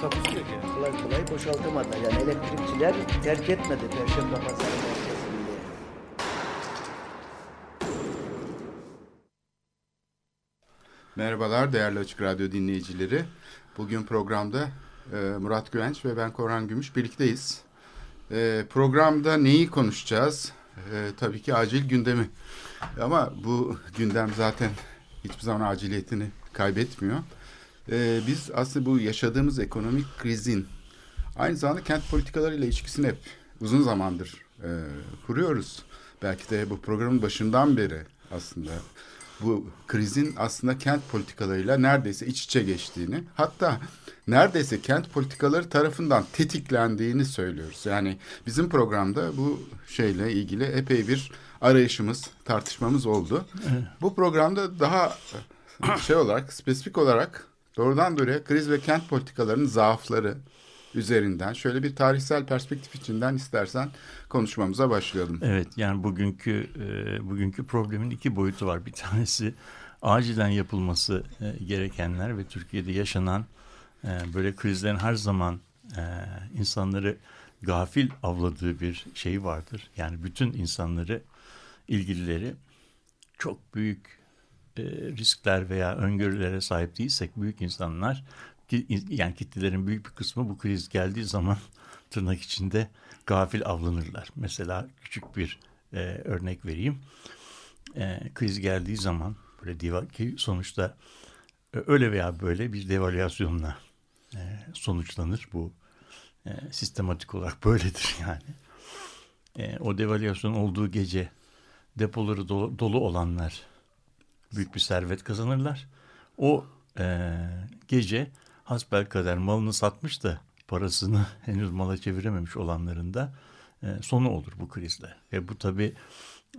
Takusu yok yani. kolay kolay boşaltamadı. Yani elektrikçiler terk etmedi Perşembe Pazarı merkezini. Merhabalar değerli Açık Radyo dinleyicileri. Bugün programda e, Murat Güvenç ve ben Korhan Gümüş birlikteyiz. E, programda neyi konuşacağız? E, tabii ki acil gündemi. Ama bu gündem zaten hiçbir zaman aciliyetini kaybetmiyor. E, biz aslında bu yaşadığımız ekonomik krizin aynı zamanda kent politikalarıyla ilişkisini hep uzun zamandır e, kuruyoruz. Belki de bu programın başından beri aslında bu krizin aslında kent politikalarıyla neredeyse iç içe geçtiğini hatta neredeyse kent politikaları tarafından tetiklendiğini söylüyoruz. Yani bizim programda bu şeyle ilgili epey bir arayışımız, tartışmamız oldu. Bu programda daha şey olarak, spesifik olarak doğrudan doğruya kriz ve kent politikalarının zaafları üzerinden şöyle bir tarihsel perspektif içinden istersen konuşmamıza başlayalım. Evet yani bugünkü e, bugünkü problemin iki boyutu var. Bir tanesi acilen yapılması e, gerekenler ve Türkiye'de yaşanan e, böyle krizlerin her zaman insanları gafil avladığı bir şey vardır. Yani bütün insanları ilgilileri çok büyük e, riskler veya öngörülere sahip değilsek büyük insanlar yani kitlelerin büyük bir kısmı bu kriz geldiği zaman tırnak içinde gafil avlanırlar. Mesela küçük bir e, örnek vereyim. E, kriz geldiği zaman böyle diva ki sonuçta e, öyle veya böyle bir devalüasyonla e, sonuçlanır bu e, sistematik olarak böyledir yani. E, o devalüasyon olduğu gece depoları dolu, dolu olanlar büyük bir servet kazanırlar. O e, gece hasbelkader malını satmış da parasını henüz mala çevirememiş olanların da e, sonu olur bu krizle. Ve bu tabii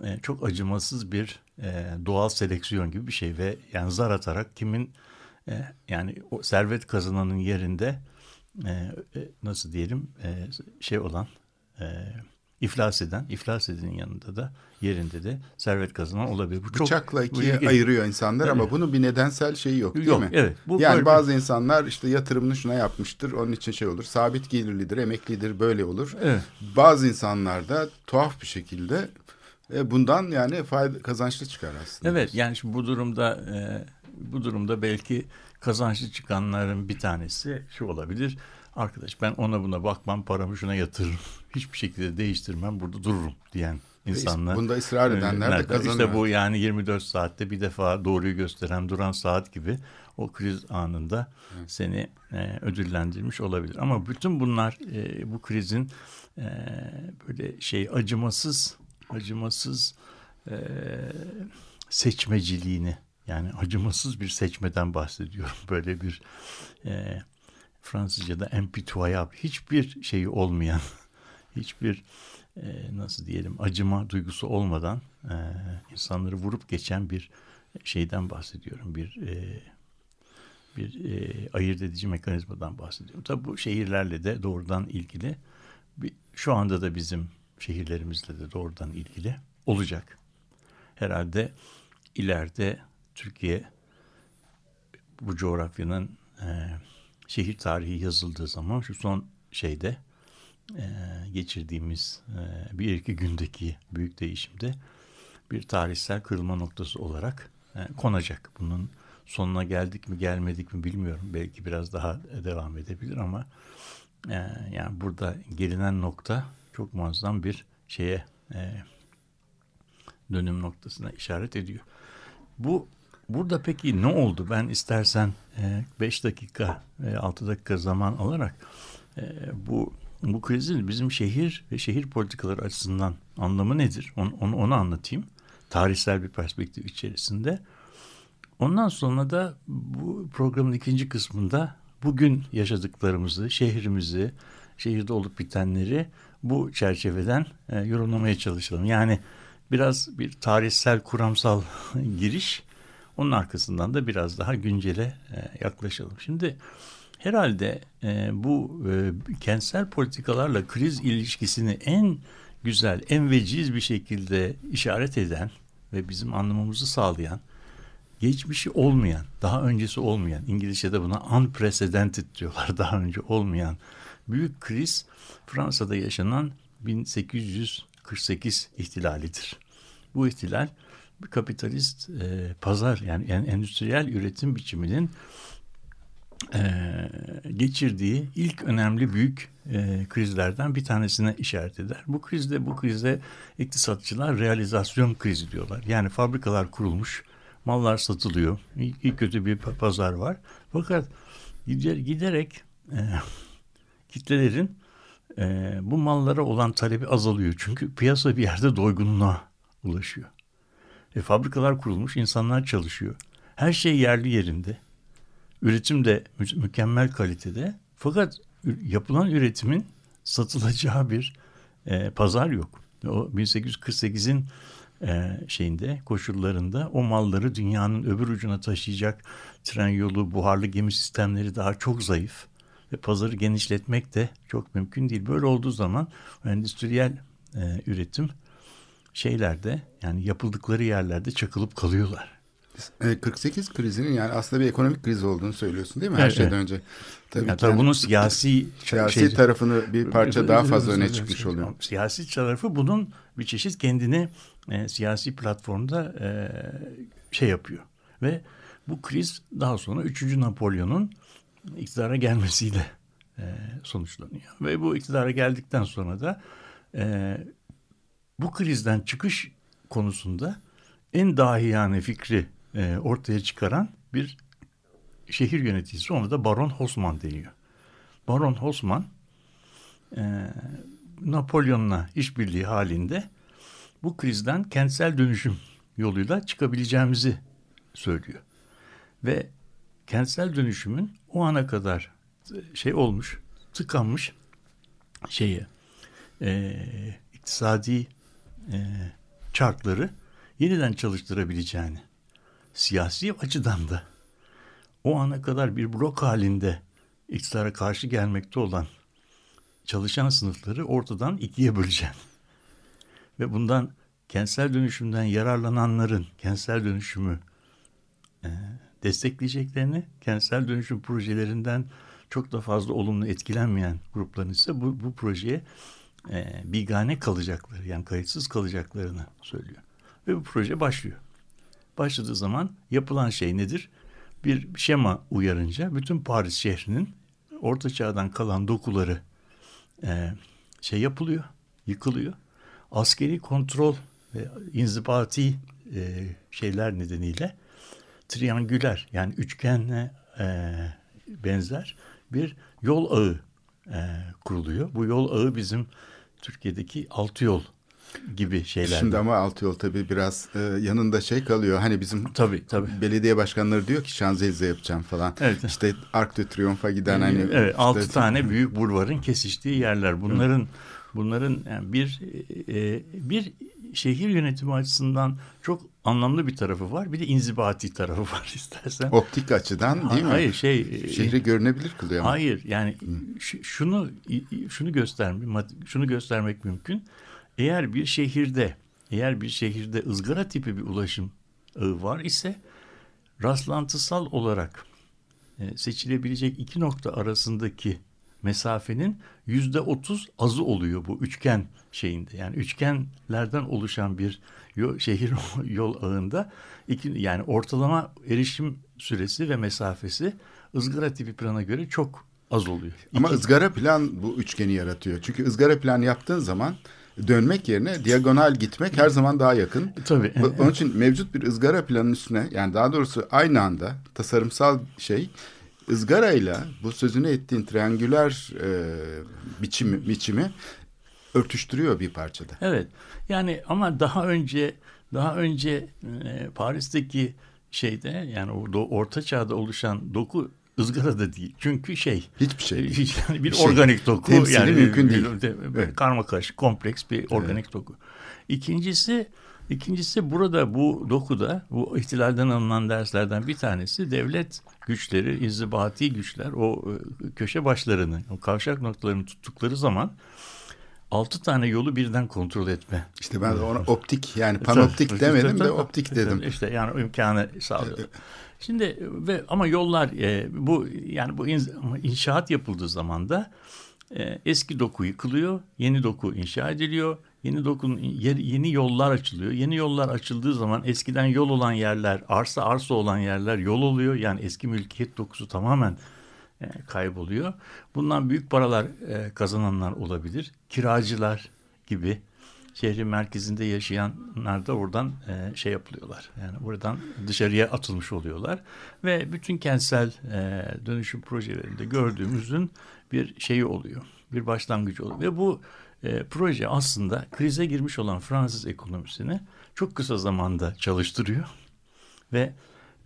e, çok acımasız bir e, doğal seleksiyon gibi bir şey ve yani zar atarak kimin e, yani o servet kazananın yerinde e, e, nasıl diyelim e, şey olan e, iflas eden, iflas edenin yanında da yerinde de servet kazanan olabilir. Bu çok- Bıçakla bu ikiye ilginç. ayırıyor insanlar ama bunun bir nedensel şeyi yok değil Yok, mi? evet. Bu yani böyle- bazı insanlar işte yatırımını şuna yapmıştır onun için şey olur. Sabit gelirlidir, emeklidir böyle olur. Evet. Bazı insanlar da tuhaf bir şekilde e, bundan yani fayda kazançlı çıkar aslında. Evet yani şimdi bu durumda e, bu durumda belki kazançlı çıkanların bir tanesi şu olabilir. Arkadaş ben ona buna bakmam paramı şuna yatırırım. Hiçbir şekilde değiştirmem burada dururum diyen insanlar. Bunda ısrar edenler de kazanıyor. İşte bu yani 24 saatte bir defa doğruyu gösteren duran saat gibi o kriz anında seni e, ödüllendirmiş olabilir. Ama bütün bunlar e, bu krizin e, böyle şey acımasız acımasız e, seçmeciliğini yani acımasız bir seçmeden bahsediyorum. Böyle bir e, Fransızca'da impitoyable hiçbir şeyi olmayan hiçbir e, nasıl diyelim acıma duygusu olmadan e, insanları vurup geçen bir şeyden bahsediyorum. Bir e, bir e, ayırt edici mekanizmadan bahsediyorum. Tabii bu şehirlerle de doğrudan ilgili. Bir, şu anda da bizim şehirlerimizle de doğrudan ilgili olacak. Herhalde ileride Türkiye bu coğrafyanın e, şehir tarihi yazıldığı zaman şu son şeyde e, geçirdiğimiz e, bir iki gündeki büyük değişimde bir tarihsel kırılma noktası olarak e, konacak. Bunun sonuna geldik mi gelmedik mi bilmiyorum. Belki biraz daha devam edebilir ama e, yani burada gelinen nokta çok muazzam bir şeye e, dönüm noktasına işaret ediyor. Bu burada peki ne oldu? Ben istersen 5 dakika, 6 dakika zaman alarak e, bu bu krizin bizim şehir ve şehir politikaları açısından anlamı nedir? Onu, onu, onu anlatayım. Tarihsel bir perspektif içerisinde. Ondan sonra da bu programın ikinci kısmında bugün yaşadıklarımızı, şehrimizi, şehirde olup bitenleri bu çerçeveden e, yorumlamaya çalışalım. Yani biraz bir tarihsel kuramsal giriş onun arkasından da biraz daha güncele e, yaklaşalım. Şimdi herhalde e, bu e, kentsel politikalarla kriz ilişkisini en güzel, en veciz bir şekilde işaret eden ve bizim anlamamızı sağlayan, geçmişi olmayan, daha öncesi olmayan, İngilizce'de buna unprecedented diyorlar, daha önce olmayan büyük kriz Fransa'da yaşanan 1848 ihtilalidir. Bu ihtilal kapitalist e, pazar yani, endüstriyel üretim biçiminin e, geçirdiği ilk önemli büyük e, krizlerden bir tanesine işaret eder. Bu krizde bu krizde iktisatçılar realizasyon krizi diyorlar. Yani fabrikalar kurulmuş, mallar satılıyor, iyi, kötü bir pazar var. Fakat giderek e, kitlelerin e, bu mallara olan talebi azalıyor. Çünkü piyasa bir yerde doygunluğa ulaşıyor. E, fabrikalar kurulmuş, insanlar çalışıyor. Her şey yerli yerinde. Üretim de mü- mükemmel kalitede. Fakat yapılan üretimin satılacağı bir e, pazar yok. O 1848'in e, şeyinde koşullarında o malları dünyanın öbür ucuna taşıyacak tren yolu, buharlı gemi sistemleri daha çok zayıf ve pazarı genişletmek de çok mümkün değil. Böyle olduğu zaman endüstriyel e, üretim şeylerde yani yapıldıkları yerlerde çakılıp kalıyorlar. 48 e, krizinin yani aslında bir ekonomik kriz olduğunu söylüyorsun değil mi her evet, şeyden evet. önce? Tabii, yani, tabii bunun siyasi siyasi şey, tarafını bir parça daha fazla öne çıkmış oluyor. Siyasi tarafı bunun bir çeşit kendini e, siyasi platformda e, şey yapıyor ve bu kriz daha sonra 3. Napolyon'un iktidara gelmesiyle e, sonuçlanıyor. Ve bu iktidara geldikten sonra da e, bu krizden çıkış konusunda en dahiyane fikri e, ortaya çıkaran bir şehir yöneticisi. Ona da Baron Haussmann deniyor. Baron Haussmann e, Napolyon'la işbirliği halinde bu krizden kentsel dönüşüm yoluyla çıkabileceğimizi söylüyor. Ve kentsel dönüşümün o ana kadar şey olmuş, tıkanmış şeye e, iktisadi e, çarkları yeniden çalıştırabileceğini, siyasi açıdan da o ana kadar bir blok halinde iktidara karşı gelmekte olan çalışan sınıfları ortadan ikiye böleceğim. Ve bundan kentsel dönüşümden yararlananların kentsel dönüşümü e, destekleyeceklerini, kentsel dönüşüm projelerinden çok da fazla olumlu etkilenmeyen grupların ise bu, bu projeye e, bigane kalacakları yani kayıtsız kalacaklarını söylüyor. Ve bu proje başlıyor. Başladığı zaman yapılan şey nedir? Bir şema uyarınca bütün Paris şehrinin orta çağdan kalan dokuları e, şey yapılıyor, yıkılıyor. Askeri kontrol ve inzibati e, şeyler nedeniyle triangüler yani üçgenle e, benzer bir yol ağı e, kuruluyor. Bu yol ağı bizim Türkiye'deki altı yol gibi şeyler. Şimdi ama altı yol tabii biraz e, yanında şey kalıyor. Hani bizim tabii, tabii. belediye başkanları diyor ki Şanzelize yapacağım falan. Evet. İşte Arc de Triomphe'a giden hani. Evet, işte, altı tane büyük bulvarın kesiştiği yerler. Bunların bunların yani bir e, bir şehir yönetimi açısından çok anlamlı bir tarafı var. Bir de inzibati tarafı var istersen. Optik açıdan değil mi? Hayır şey şehri görünebilir kılıyor ama. Hayır yani şunu şunu göstermek şunu göstermek mümkün. Eğer bir şehirde eğer bir şehirde ızgara tipi bir ulaşım ağı var ise rastlantısal olarak seçilebilecek iki nokta arasındaki mesafenin yüzde otuz azı oluyor bu üçgen şeyinde. Yani üçgenlerden oluşan bir şehir yol ağında iki, yani ortalama erişim süresi ve mesafesi ızgara tipi plana göre çok az oluyor. Ama İki... ızgara plan bu üçgeni yaratıyor. Çünkü ızgara plan yaptığın zaman dönmek yerine diagonal gitmek her zaman daha yakın. Tabii. Onun için mevcut bir ızgara planın üstüne yani daha doğrusu aynı anda tasarımsal şey ızgarayla bu sözünü ettiğin triangüler e, biçimi, biçimi örtüştürüyor bir parçada. Evet. Yani ama daha önce daha önce e, Paris'teki şeyde yani orada orta çağda oluşan doku ızgara da değil. Çünkü şey Hiçbir şey değil. yani bir Bir şey. organik doku Temsili yani mümkün bir- değil. bir- Evet. karma karışık kompleks bir organik doku. İkincisi ikincisi burada bu dokuda bu ihtilalden alınan derslerden bir tanesi devlet güçleri, inzibati güçler o e, köşe başlarını, o kavşak noktalarını tuttukları zaman altı tane yolu birden kontrol etme. İşte ben ona optik yani panoptik Tabii, demedim tabii, de optik dedim. İşte yani imkanı sağlıyor. Şimdi ve ama yollar e, bu yani bu in- inşaat yapıldığı zaman da e, eski doku yıkılıyor, yeni doku inşa ediliyor. Yeni dokunun yeni yollar açılıyor. Yeni yollar açıldığı zaman eskiden yol olan yerler, arsa arsa olan yerler yol oluyor. Yani eski mülkiyet dokusu tamamen kayboluyor. Bundan büyük paralar e, kazananlar olabilir. Kiracılar gibi şehrin merkezinde yaşayanlar da oradan e, şey yapılıyorlar. Yani buradan dışarıya atılmış oluyorlar. Ve bütün kentsel e, dönüşüm projelerinde gördüğümüzün bir şeyi oluyor. Bir başlangıcı oluyor. Ve bu e, proje aslında krize girmiş olan Fransız ekonomisini çok kısa zamanda çalıştırıyor. Ve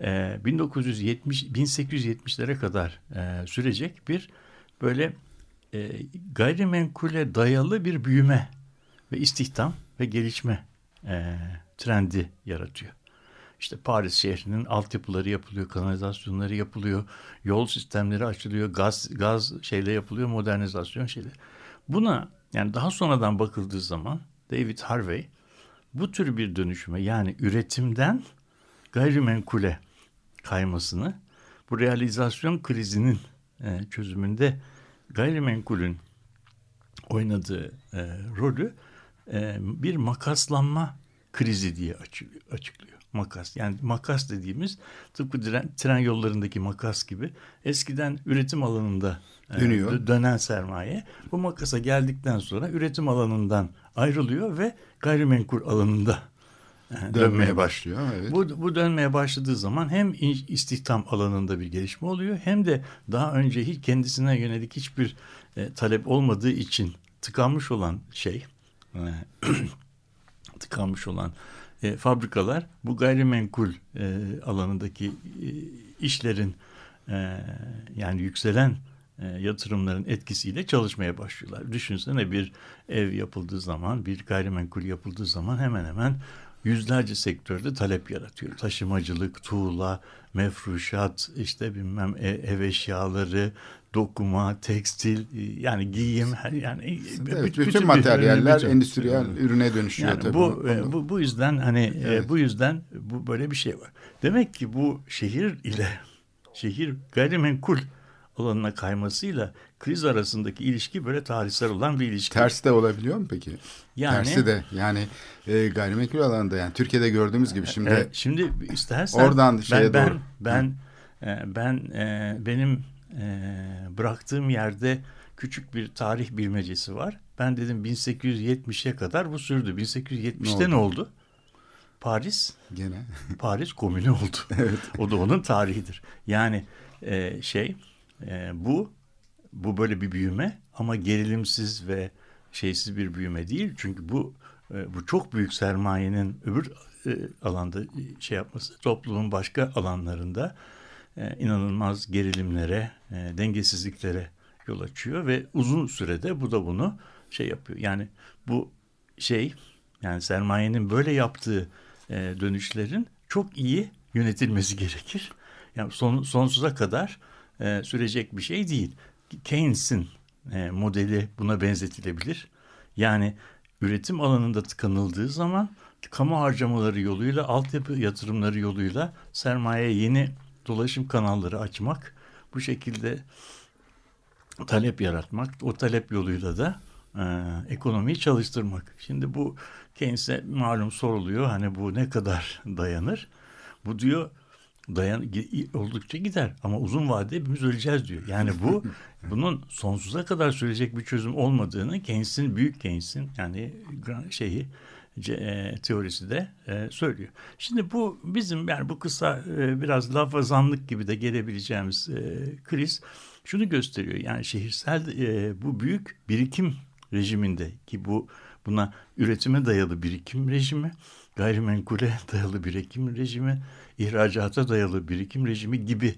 e, 1970 1870'lere kadar e, sürecek bir böyle e, gayrimenkule dayalı bir büyüme ve istihdam ve gelişme e, trendi yaratıyor. İşte Paris şehrinin altyapıları yapılıyor, kanalizasyonları yapılıyor, yol sistemleri açılıyor, gaz gaz şeyle yapılıyor, modernizasyon şeyleri. Buna yani daha sonradan bakıldığı zaman David Harvey bu tür bir dönüşüme yani üretimden gayrimenkule kaymasını bu realizasyon krizinin e, çözümünde gayrimenkulün oynadığı e, rolü e, bir makaslanma krizi diye açı- açıklıyor. Makas yani makas dediğimiz tıpkı tren, tren yollarındaki makas gibi eskiden üretim alanında e, Dönüyor. dö- dönen sermaye bu makasa geldikten sonra üretim alanından ayrılıyor ve gayrimenkul alanında e, dönmeye, başlıyor. Evet. Bu, bu dönmeye başladığı zaman hem istihdam alanında bir gelişme oluyor hem de daha önce hiç kendisine yönelik hiçbir e, talep olmadığı için tıkanmış olan şey e, tıkanmış olan e, fabrikalar bu gayrimenkul e, alanındaki e, işlerin e, yani yükselen e, yatırımların etkisiyle çalışmaya başlıyorlar. Düşünsene bir ev yapıldığı zaman, bir gayrimenkul yapıldığı zaman hemen hemen yüzlerce sektörde talep yaratıyor. Taşımacılık, tuğla, mefruşat, işte bilmem e- ev eşyaları, dokuma, tekstil, e, yani giyim, yani e, Evet, bütün bütün, materyaller bütün- endüstriyel ürüne dönüşüyor yani tabii. bu, bu bu yüzden hani Evet. bu yüzden bu böyle bir şey var. Demek ki bu şehir ile şehir gayrimenkul alanına kaymasıyla kriz arasındaki ilişki böyle tarihsel olan bir ilişki. Ters de olabiliyor mu peki? yani Tersi de yani e, gayrimenkul alanında yani Türkiye'de gördüğümüz gibi şimdi Evet, şimdi istersen Oradan şeye ben, doğru. ben ben e, ben e, benim e, bıraktığım yerde küçük bir tarih bilmecesi var. Ben dedim 1870'e kadar bu sürdü. 1870'te Ne ne oldu? Paris gene Paris komünü oldu. O da onun tarihidir. Yani e, şey e, bu bu böyle bir büyüme ama gerilimsiz ve şeysiz bir büyüme değil. Çünkü bu e, bu çok büyük sermayenin öbür e, alanda e, şey yapması toplumun başka alanlarında e, inanılmaz gerilimlere, e, dengesizliklere yol açıyor ve uzun sürede bu da bunu şey yapıyor. Yani bu şey yani sermayenin böyle yaptığı e, dönüşlerin çok iyi yönetilmesi gerekir. Yani son, sonsuza kadar e, sürecek bir şey değil. Keynes'in e, modeli buna benzetilebilir. Yani üretim alanında tıkanıldığı zaman kamu harcamaları yoluyla, altyapı yatırımları yoluyla sermaye yeni dolaşım kanalları açmak, bu şekilde talep yaratmak, o talep yoluyla da e, ekonomiyi çalıştırmak. Şimdi bu Keynes'e malum soruluyor hani bu ne kadar dayanır? Bu diyor dayan oldukça gider ama uzun vadede hepimiz öleceğiz diyor. Yani bu bunun sonsuza kadar sürecek bir çözüm olmadığını Keynes'in büyük Keynes'in yani şeyi e, teorisi de e, söylüyor. Şimdi bu bizim yani bu kısa e, biraz lafazanlık gibi de gelebileceğimiz e, kriz şunu gösteriyor. Yani şehirsel e, bu büyük birikim rejiminde ki bu buna üretime dayalı birikim rejimi, gayrimenkule dayalı birikim rejimi, ihracata dayalı birikim rejimi gibi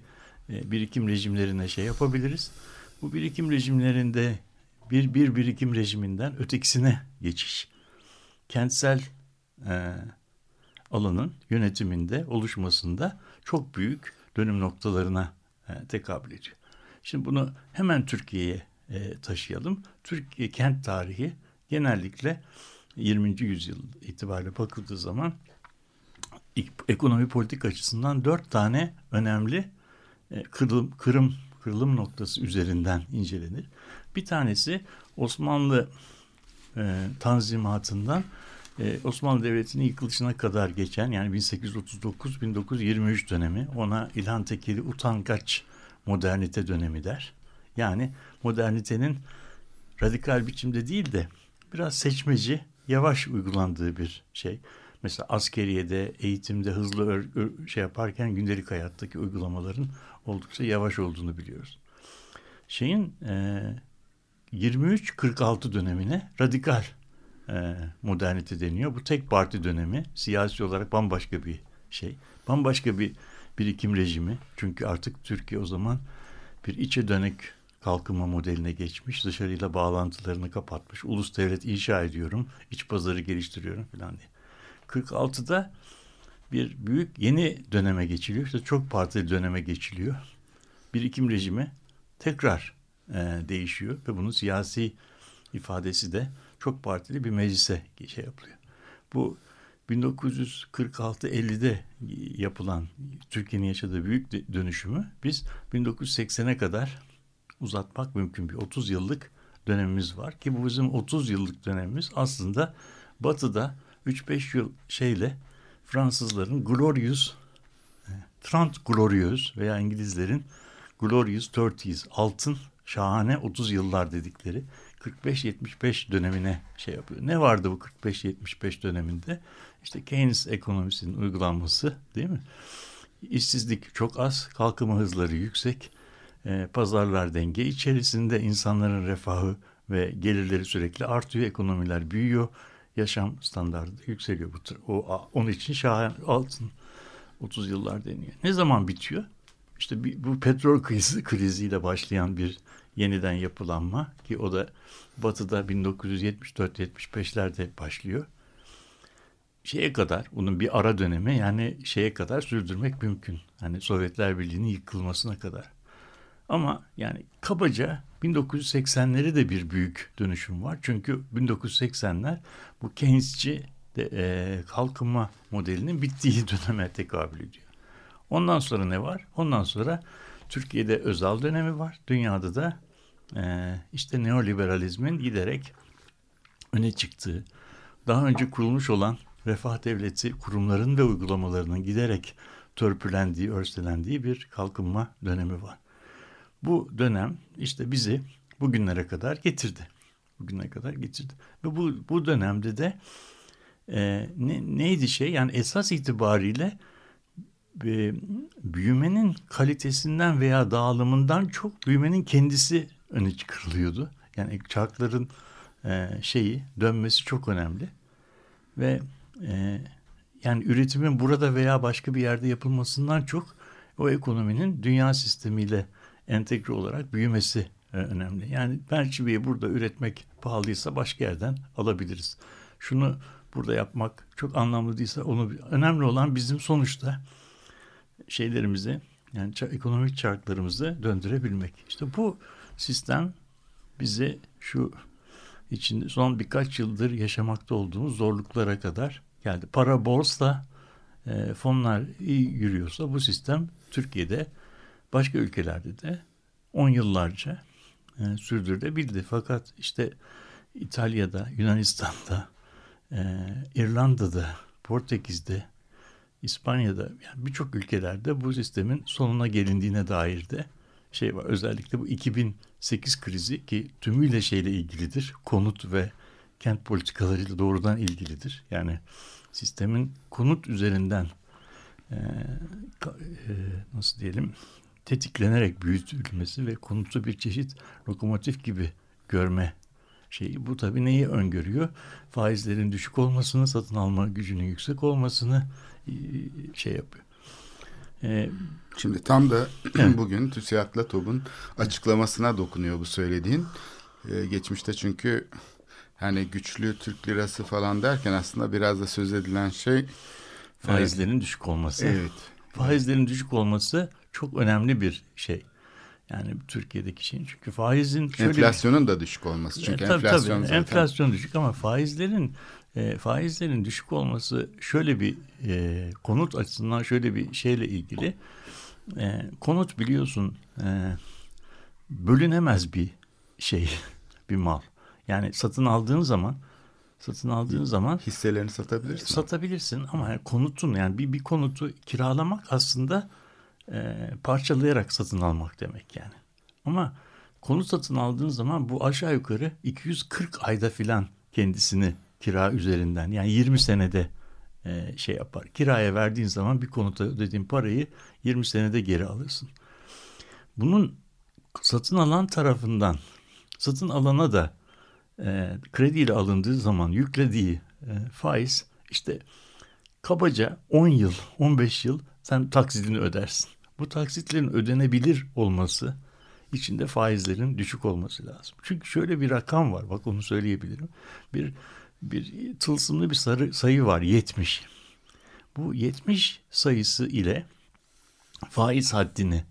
e, birikim rejimlerine şey yapabiliriz. Bu birikim rejimlerinde bir bir birikim rejiminden ötekisine geçiş kentsel e, alanın yönetiminde oluşmasında çok büyük dönüm noktalarına e, tekabül ediyor. Şimdi bunu hemen Türkiye'ye e, taşıyalım. Türkiye kent tarihi genellikle 20. yüzyıl itibariyle bakıldığı zaman ekonomi politik açısından dört tane önemli e, kırılım, kırım, kırılım noktası üzerinden incelenir. Bir tanesi Osmanlı e, tanzimatından e, Osmanlı Devleti'nin yıkılışına kadar geçen yani 1839-1923 dönemi ona İlhan Tekeli utangaç modernite dönemi der. Yani modernitenin radikal biçimde değil de biraz seçmeci, yavaş uygulandığı bir şey. Mesela askeriyede, eğitimde hızlı şey yaparken gündelik hayattaki uygulamaların oldukça yavaş olduğunu biliyoruz. Şeyin e, 23-46 dönemine radikal e, modernite deniyor. Bu tek parti dönemi siyasi olarak bambaşka bir şey. Bambaşka bir birikim rejimi. Çünkü artık Türkiye o zaman bir içe dönük kalkınma modeline geçmiş. Dışarıyla bağlantılarını kapatmış. Ulus devlet inşa ediyorum. iç pazarı geliştiriyorum falan diye. 46'da bir büyük yeni döneme geçiliyor. İşte çok partili döneme geçiliyor. Birikim rejimi tekrar e, değişiyor ve bunun siyasi ifadesi de çok partili bir meclise şey yapılıyor. Bu 1946-50'de yapılan Türkiye'nin yaşadığı büyük dönüşümü biz 1980'e kadar uzatmak mümkün bir 30 yıllık dönemimiz var ki bu bizim 30 yıllık dönemimiz aslında Batı'da 3-5 yıl şeyle Fransızların Glorious Trant Glorious veya İngilizlerin Glorious 30s altın şahane 30 yıllar dedikleri 45-75 dönemine şey yapıyor. Ne vardı bu 45-75 döneminde? İşte Keynes ekonomisinin uygulanması değil mi? İşsizlik çok az, kalkınma hızları yüksek, e, pazarlar denge içerisinde insanların refahı ve gelirleri sürekli artıyor, ekonomiler büyüyor, yaşam standartı yükseliyor. Bu, o, onun için şahan altın 30 yıllar deniyor. Ne zaman bitiyor? İşte bir, bu petrol krizi kriziyle başlayan bir yeniden yapılanma ki o da Batı'da 1974-75'lerde başlıyor. Şeye kadar, bunun bir ara dönemi yani şeye kadar sürdürmek mümkün. Hani Sovyetler Birliği'nin yıkılmasına kadar. Ama yani kabaca 1980'leri de bir büyük dönüşüm var. Çünkü 1980'ler bu Keynesçi de, e, kalkınma modelinin bittiği döneme tekabül ediyor. Ondan sonra ne var? Ondan sonra Türkiye'de özel dönemi var. Dünyada da e, işte neoliberalizmin giderek öne çıktığı, daha önce kurulmuş olan refah devleti kurumların ve uygulamalarının giderek törpülendiği, örselendiği bir kalkınma dönemi var. Bu dönem işte bizi bugünlere kadar getirdi. Bugüne kadar getirdi. Ve bu, bu dönemde de e, ne, neydi şey? Yani esas itibariyle e, büyümenin kalitesinden veya dağılımından çok büyümenin kendisi öne çıkarılıyordu. Yani çarkların e, şeyi dönmesi çok önemli ve e, yani üretimin burada veya başka bir yerde yapılmasından çok o ekonominin dünya sistemiyle entegre olarak büyümesi e, önemli. Yani mercimeği burada üretmek pahalıysa başka yerden alabiliriz. Şunu burada yapmak çok anlamlı değilse onu önemli olan bizim sonuçta şeylerimizi yani ekonomik çarklarımızı döndürebilmek. İşte bu sistem bize şu içinde son birkaç yıldır yaşamakta olduğumuz zorluklara kadar geldi. Para borsa e, fonlar iyi yürüyorsa bu sistem Türkiye'de başka ülkelerde de 10 yıllarca e, sürdürülebildi. Fakat işte İtalya'da, Yunanistan'da, e, İrlanda'da, Portekiz'de, İspanya'da yani birçok ülkelerde bu sistemin sonuna gelindiğine dair de şey var. Özellikle bu 2008 krizi ki tümüyle şeyle ilgilidir. Konut ve kent politikalarıyla doğrudan ilgilidir. Yani sistemin konut üzerinden e, e, nasıl diyelim tetiklenerek büyütülmesi ve konutu bir çeşit lokomotif gibi görme şeyi. Bu tabii neyi öngörüyor? Faizlerin düşük olmasını, satın alma gücünün yüksek olmasını e, şey yapıyor. E, Şimdi tam da bugün TÜSİAD'la TOB'un açıklamasına dokunuyor bu söylediğin. Ee, geçmişte çünkü hani güçlü Türk lirası falan derken aslında biraz da söz edilen şey faizlerin düşük olması. evet Faizlerin düşük olması çok önemli bir şey. Yani Türkiye'deki şeyin çünkü faizin şöyle bir- enflasyonun da düşük olması. Çünkü E, tabii, enflasyon tabii. zaten enflasyon düşük ama faizlerin e, faizlerin düşük olması şöyle bir e, konut açısından şöyle bir şeyle ilgili. E, konut biliyorsun e, bölünemez bir şey, bir mal. Yani satın aldığın zaman satın aldığın zaman hisselerini satabilirsin. satabilirsin ama yani konutun yani bir, bir konutu kiralamak aslında e, parçalayarak satın almak demek yani. Ama konut satın aldığın zaman bu aşağı yukarı 240 ayda filan kendisini kira üzerinden yani 20 senede e, şey yapar. Kiraya verdiğin zaman bir konuta ödediğin parayı 20 senede geri alırsın. Bunun satın alan tarafından satın alana da e, krediyle alındığı zaman yüklediği e, faiz işte kabaca 10 yıl 15 yıl sen taksidini ödersin. Bu taksitlerin ödenebilir olması içinde faizlerin düşük olması lazım. Çünkü şöyle bir rakam var bak onu söyleyebilirim. Bir bir tılsımlı bir sarı sayı var 70. Bu 70 sayısı ile faiz haddini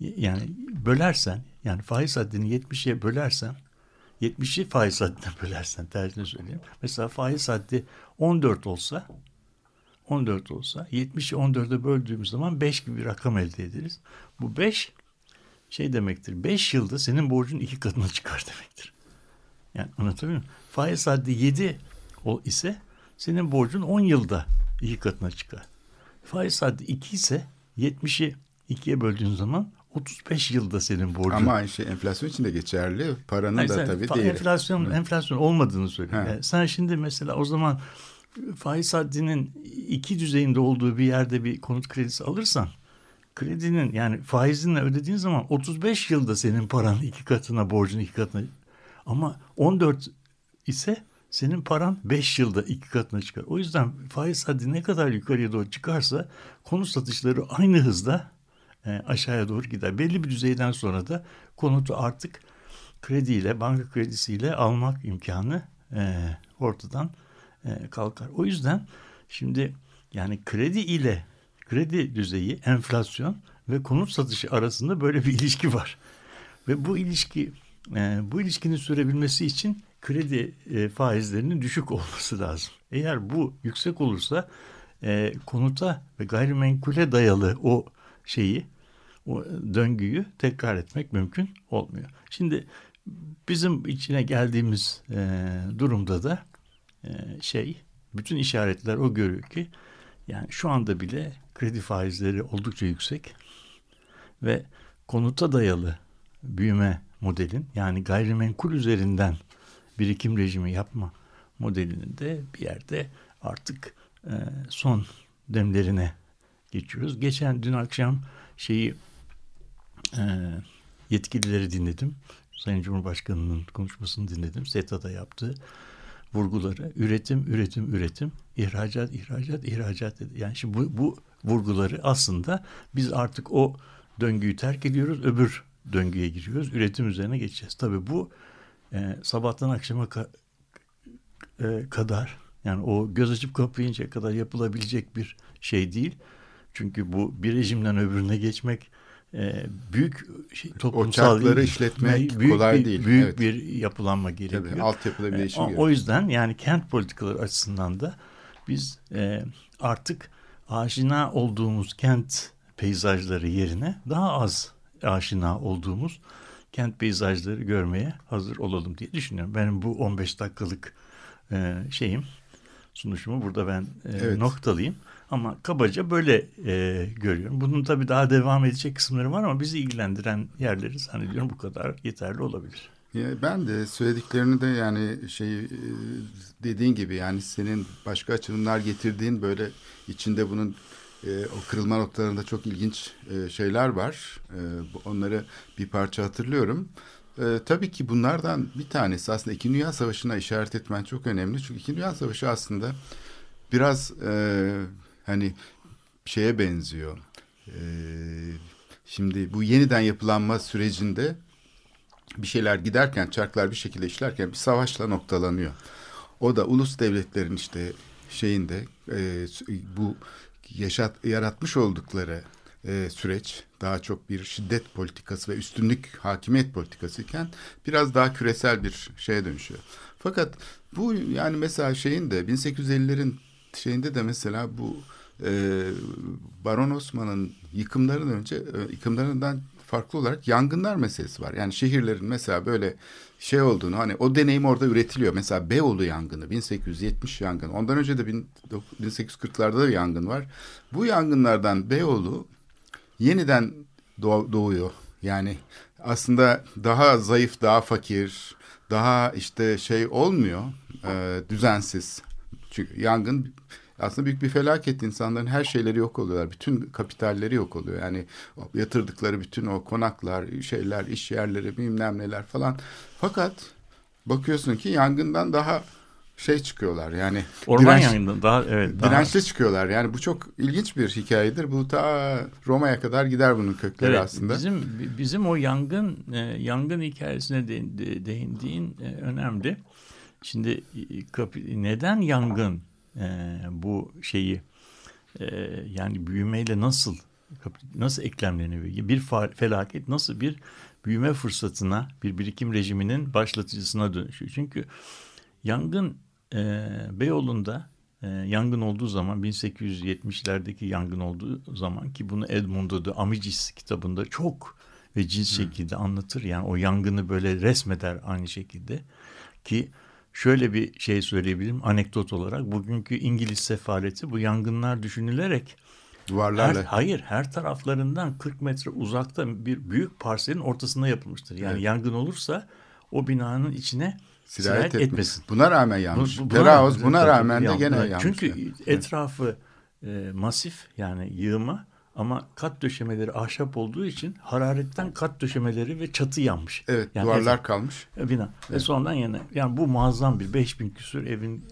yani bölersen yani faiz haddini 70'e bölersen 70'i faiz haddine bölersen tersine söyleyeyim. Mesela faiz haddi 14 olsa 14 olsa 70'i 14'e böldüğümüz zaman 5 gibi bir rakam elde ederiz. Bu 5 şey demektir. 5 yılda senin borcun iki katına çıkar demektir. Yani anlatabiliyor muyum? Faiz haddi 7 o ise senin borcun 10 yılda iki katına çıkar. Faiz haddi 2 ise 70'i 2'ye böldüğün zaman 35 yılda senin borcun. Ama aynı şey enflasyon için de geçerli. Paranın Hayır, da sen tabii değeri. Enflasyon, enflasyon olmadığını söylüyor. Yani sen şimdi mesela o zaman faiz haddinin iki düzeyinde olduğu bir yerde bir konut kredisi alırsan kredinin yani faizinle ödediğin zaman 35 yılda senin paran iki katına borcun iki katına ama 14 ise senin paran 5 yılda iki katına çıkar. O yüzden faiz haddi ne kadar yukarıya doğru çıkarsa konut satışları aynı hızda e, aşağıya doğru gider. Belli bir düzeyden sonra da konutu artık krediyle, banka kredisiyle almak imkanı e, ortadan e, kalkar. O yüzden şimdi yani kredi ile kredi düzeyi, enflasyon ve konut satışı arasında böyle bir ilişki var. Ve bu ilişki e, bu ilişkinin sürebilmesi için kredi e, faizlerinin düşük olması lazım. Eğer bu yüksek olursa konuta ve gayrimenkule dayalı o şeyi o döngüyü tekrar etmek mümkün olmuyor. Şimdi bizim içine geldiğimiz durumda da şey bütün işaretler o görüyor ki yani şu anda bile kredi faizleri oldukça yüksek ve konuta dayalı büyüme modelin yani gayrimenkul üzerinden birikim rejimi yapma modelinin de bir yerde artık e, son demlerine geçiyoruz. Geçen dün akşam şeyi e, yetkilileri dinledim. Sayın Cumhurbaşkanı'nın konuşmasını dinledim. SETA'da yaptığı vurguları. Üretim, üretim, üretim. ihracat, ihracat, ihracat dedi. Yani şimdi bu, bu vurguları aslında biz artık o döngüyü terk ediyoruz. Öbür döngüye giriyoruz. Üretim üzerine geçeceğiz. Tabii bu e, sabahtan akşama ka- e, kadar yani o göz açıp kapayıncaya kadar yapılabilecek bir şey değil. Çünkü bu bir rejimden öbürüne geçmek e, büyük şey, toplumsal çarkları işletmek büyük kolay bir, değil, Büyük evet. bir yapılanma gerekiyor. Tabii altyapıda bir E, değişim o, gerekiyor. o yüzden yani kent politikaları açısından da biz e, artık aşina olduğumuz kent peyzajları yerine daha az aşina olduğumuz kent peyzajları görmeye hazır olalım diye düşünüyorum. Benim bu 15 dakikalık e, şeyim sunuşumu burada ben e, Evet. noktalayayım. Ama kabaca böyle e, görüyorum. Bunun tabii daha devam edecek kısımları var ama bizi ilgilendiren yerleri zannediyorum bu kadar yeterli olabilir. Ben de söylediklerini de yani şey e, dediğin gibi yani senin başka açılımlar getirdiğin böyle içinde bunun e, o kırılma noktalarında çok ilginç e, şeyler var. E, onları bir parça hatırlıyorum. E, tabii ki bunlardan bir tanesi aslında İkinci Dünya Savaşı'na işaret etmen çok önemli. Çünkü İkinci Dünya Savaşı aslında biraz e, hani şeye benziyor. e, şimdi bu yeniden yapılanma sürecinde bir şeyler giderken, çarklar bir şekilde işlerken bir savaşla noktalanıyor. O da ulus devletlerin işte şeyinde e, bu yaşat yaratmış oldukları e, süreç daha çok bir şiddet politikası ve üstünlük hakimiyet politikası iken biraz daha küresel bir şeye dönüşüyor. Fakat bu yani mesela şeyin de 1850'lerin şeyinde de mesela bu e, Baron Osman'ın yıkımlarından önce e, yıkımlarından farklı olarak yangınlar meselesi var. Yani şehirlerin mesela böyle şey olduğunu hani o deneyim orada üretiliyor. Mesela Beyoğlu yangını 1870 yangını. Ondan önce de 1840'larda da bir yangın var. Bu yangınlardan Beyoğlu yeniden doğ, doğuyor. Yani aslında daha zayıf, daha fakir, daha işte şey olmuyor, e, düzensiz. Çünkü yangın aslında büyük bir felaket. insanların her şeyleri yok oluyorlar. Bütün kapitalleri yok oluyor. Yani yatırdıkları bütün o konaklar, şeyler, iş yerleri, bilmem neler falan. Fakat bakıyorsun ki yangından daha şey çıkıyorlar yani. Orman direnç, yangından daha evet. Daha... Dirençli çıkıyorlar. Yani bu çok ilginç bir hikayedir. Bu ta Roma'ya kadar gider bunun kökleri evet, aslında. Bizim bizim o yangın e, yangın hikayesine de, de, değindiğin e, önemli. Şimdi e, neden yangın e, bu şeyi e, yani büyümeyle nasıl nasıl eklemleniyor? Bir felaket nasıl bir büyüme fırsatına, bir birikim rejiminin başlatıcısına dönüşüyor. Çünkü yangın e, Beyoğlu'nda e, yangın olduğu zaman 1870'lerdeki yangın olduğu zaman ki bunu Edmundo de Amicis kitabında çok ve cins şekilde anlatır. Yani o yangını böyle resmeder aynı şekilde ki şöyle bir şey söyleyebilirim anekdot olarak. Bugünkü İngiliz sefaleti bu yangınlar düşünülerek duvarlarla. Her, hayır her taraflarından 40 metre uzakta bir büyük parselin ortasında yapılmıştır. Yani evet. yangın olursa o binanın içine sirayet, sirayet etmesin. Buna rağmen yanmış. Bu, buna, Terahoz buna rağmen de gene yanmış. Çünkü etrafı e, masif yani yığma ama kat döşemeleri ahşap olduğu için hararetten kat döşemeleri ve çatı yanmış. Evet yani duvarlar ev, kalmış. E, bina. Evet. Ve sonradan yine yani bu muazzam bir 5000 küsür evin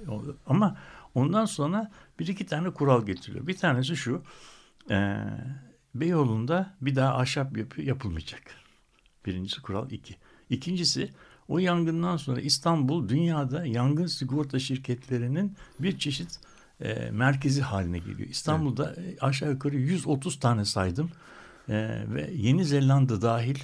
ama ondan sonra bir iki tane kural getiriyor. Bir tanesi şu e, Beyoğlu'nda bir daha ahşap yapı yapılmayacak. Birincisi kural iki. İkincisi o yangından sonra İstanbul dünyada yangın sigorta şirketlerinin bir çeşit e, merkezi haline geliyor. İstanbul'da evet. aşağı yukarı 130 tane saydım e, ve Yeni Zelanda dahil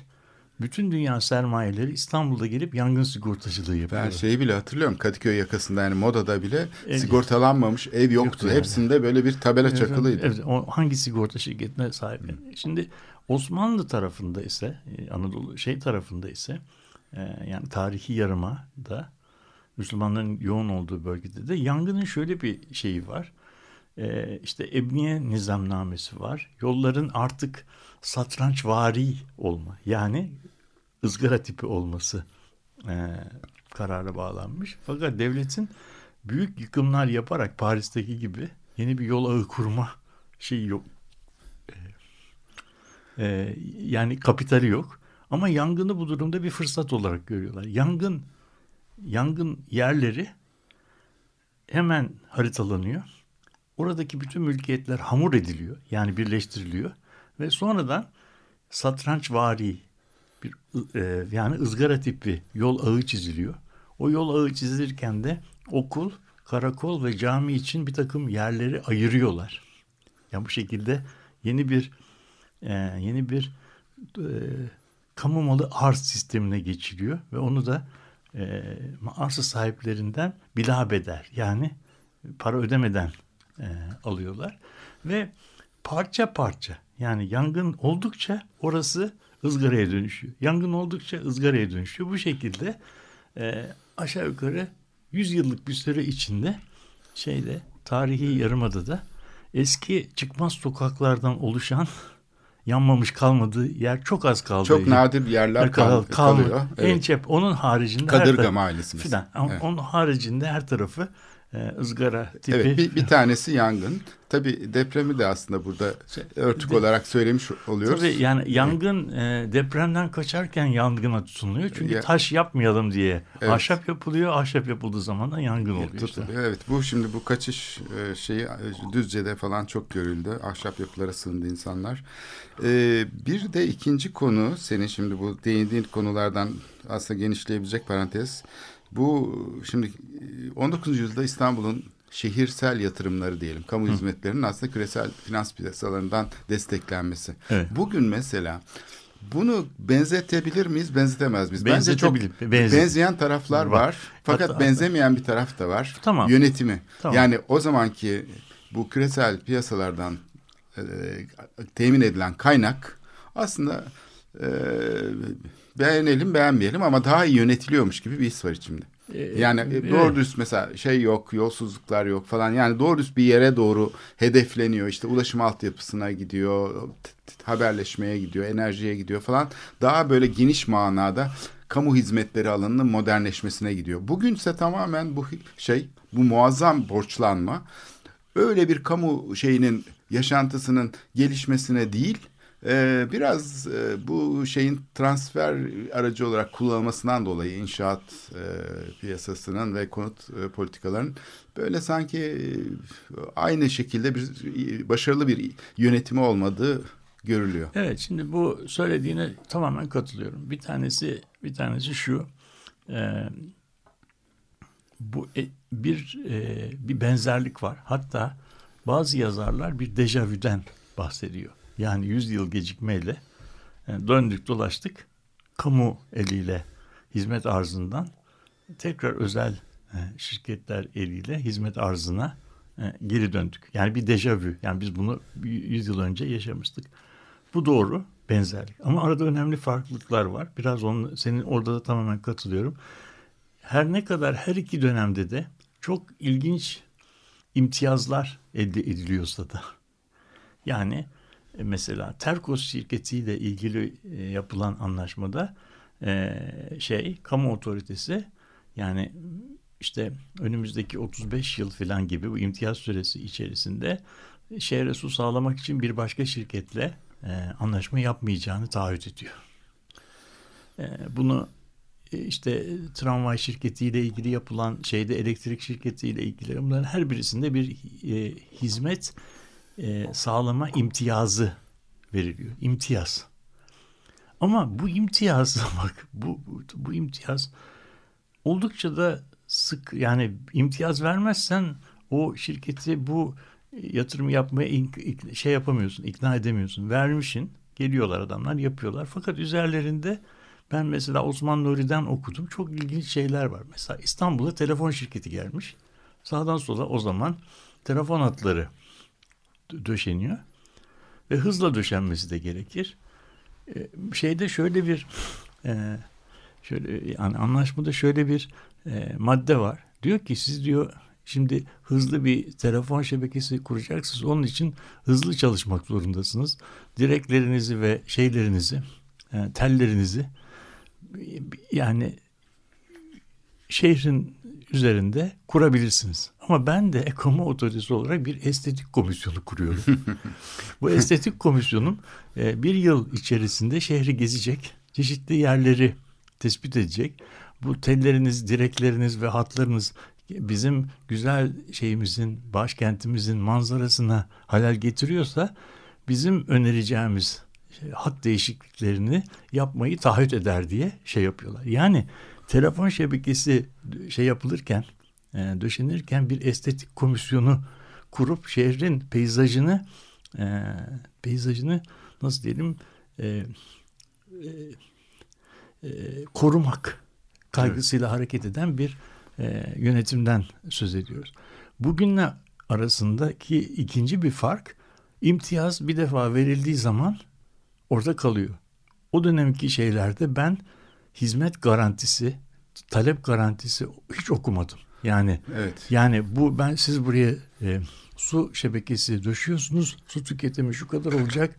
bütün dünya sermayeleri İstanbul'da gelip yangın sigortacılığı yapıyor. Ben şeyi bile hatırlıyorum Kadıköy yakasında yani modada bile ev, sigortalanmamış ev yoktu. yoktu yani. Hepsinde böyle bir tabela evet, çakılıydı. Evet, o hangi sigorta şirketine sahip? Hı. Şimdi Osmanlı tarafında ise e, Anadolu şey tarafında ise e, yani tarihi yarıma da Müslümanların yoğun olduğu bölgede de yangının şöyle bir şeyi var. Ee, işte Ebniye nizamnamesi var. Yolların artık satrançvari olma yani ızgara tipi olması e, karara bağlanmış. Fakat devletin büyük yıkımlar yaparak Paris'teki gibi yeni bir yol ağı kurma şeyi yok. Ee, e, yani kapitali yok. Ama yangını bu durumda bir fırsat olarak görüyorlar. Yangın yangın yerleri hemen haritalanıyor. Oradaki bütün mülkiyetler hamur ediliyor. Yani birleştiriliyor. Ve sonradan satrançvari bir e, yani ızgara tipi yol ağı çiziliyor. O yol ağı çizilirken de okul, karakol ve cami için bir takım yerleri ayırıyorlar. Yani bu şekilde yeni bir e, yeni bir e, kamu malı arz sistemine geçiliyor ve onu da e, arsa sahiplerinden bilabeder yani para ödemeden e, alıyorlar ve parça parça yani yangın oldukça orası ızgaraya dönüşüyor. Yangın oldukça ızgaraya dönüşüyor. Bu şekilde e, aşağı yukarı 100 yıllık bir süre içinde şeyde tarihi yarımadada eski çıkmaz sokaklardan oluşan yanmamış kalmadığı yer çok az kaldı. Çok nadir yerler kal, kal, kalıyor. Evet. En çep onun haricinde Kadırga mahallesi filan. Evet. Onun haricinde her tarafı ızgara tipi. Evet bir, bir tanesi yangın. Tabii depremi de aslında burada örtük De- olarak söylemiş oluyoruz. Tabii yani yangın e, depremden kaçarken yangına tutuluyor. Çünkü Ya- taş yapmayalım diye. Evet. Ahşap yapılıyor. Ahşap yapıldığı zaman da yangın oluyor işte. Tutuluyor. Evet bu şimdi bu kaçış e, şeyi e, Düzce'de falan çok görüldü. Ahşap yapılara sığındı insanlar. E, bir de ikinci konu senin şimdi bu değindiğin konulardan aslında genişleyebilecek parantez. Bu şimdi e, 19. yüzyılda İstanbul'un şehirsel yatırımları diyelim, kamu hizmetlerinin aslında küresel finans piyasalarından desteklenmesi. Evet. Bugün mesela bunu benzetebilir miyiz, benzetemez miyiz? Bence çok benze- benzeyen taraflar Var. var. Fakat Hatta- benzemeyen bir taraf da var. Tamam. Yönetimi. Tamam. Yani o zamanki bu küresel piyasalardan e, temin edilen kaynak aslında e, beğenelim beğenmeyelim ama daha iyi yönetiliyormuş gibi bir his var içimde. Ee, Yani e, doğru dürüst mesela şey yok, yolsuzluklar yok falan. Yani doğru dürüst bir yere doğru hedefleniyor. İşte ulaşım altyapısına gidiyor, haberleşmeye gidiyor, enerjiye gidiyor falan. Daha böyle geniş manada kamu hizmetleri alanının modernleşmesine gidiyor. Bugünse tamamen bu şey, bu muazzam borçlanma öyle bir kamu şeyinin yaşantısının gelişmesine değil e, biraz e, bu şeyin transfer aracı olarak kullanılmasından dolayı inşaat e, piyasasının ve konut e, politikalarının böyle sanki e, aynı şekilde bir başarılı bir yönetimi olmadığı görülüyor. Evet şimdi bu söylediğine tamamen katılıyorum. Bir tanesi bir tanesi şu. bu bir bir benzerlik var. Hatta bazı yazarlar bir dejavüden bahsediyor. Yani 100 yıl gecikmeyle e, döndük dolaştık. Kamu eliyle hizmet arzından tekrar özel e, şirketler eliyle hizmet arzına e, geri döndük. Yani bir dejavü. Yani biz bunu 100 yıl önce yaşamıştık. Bu doğru benzerlik. Ama arada önemli farklılıklar var. Biraz onun, senin orada da tamamen katılıyorum. Her ne kadar her iki dönemde de çok ilginç imtiyazlar elde ediliyorsa da. Yani mesela Terkos şirketiyle ilgili e, yapılan anlaşmada e, şey kamu otoritesi yani işte önümüzdeki 35 yıl falan gibi bu imtiyaz süresi içerisinde şehre su sağlamak için bir başka şirketle e, anlaşma yapmayacağını taahhüt ediyor. E, bunu e, işte tramvay şirketiyle ilgili yapılan şeyde elektrik şirketiyle ilgili bunların her birisinde bir e, hizmet e, sağlama imtiyazı veriliyor. İmtiyaz. Ama bu imtiyaz bak bu, bu, bu imtiyaz oldukça da sık yani imtiyaz vermezsen o şirketi bu yatırımı yapmaya ink- ik- şey yapamıyorsun, ikna edemiyorsun. Vermişin, geliyorlar adamlar yapıyorlar. Fakat üzerlerinde ben mesela Osman Nuri'den okudum. Çok ilginç şeyler var. Mesela İstanbul'a telefon şirketi gelmiş. Sağdan sola o zaman telefon hatları döşeniyor. Ve hızla döşenmesi de gerekir. Ee, şeyde şöyle bir e, şöyle yani anlaşmada şöyle bir e, madde var. Diyor ki siz diyor şimdi hızlı bir telefon şebekesi kuracaksınız. Onun için hızlı çalışmak zorundasınız. Direklerinizi ve şeylerinizi, e, tellerinizi yani şehrin üzerinde kurabilirsiniz. Ama ben de kamu otoritesi olarak bir estetik komisyonu kuruyorum. Bu estetik komisyonum e, bir yıl içerisinde şehri gezecek, çeşitli yerleri tespit edecek. Bu telleriniz, direkleriniz ve hatlarınız bizim güzel şeyimizin, başkentimizin manzarasına halel getiriyorsa bizim önereceğimiz şey, hat değişikliklerini yapmayı taahhüt eder diye şey yapıyorlar. Yani telefon şebekesi şey yapılırken, e, döşenirken bir estetik komisyonu kurup şehrin peyzajını e, peyzajını nasıl diyelim e, e, e, korumak kaygısıyla hareket eden bir e, yönetimden söz ediyoruz. Bugünle arasındaki ikinci bir fark imtiyaz bir defa verildiği zaman orada kalıyor. O dönemki şeylerde ben hizmet garantisi, talep garantisi hiç okumadım. Yani Evet. yani bu ben siz buraya e, su şebekesi döşüyorsunuz. Su tüketimi şu kadar olacak.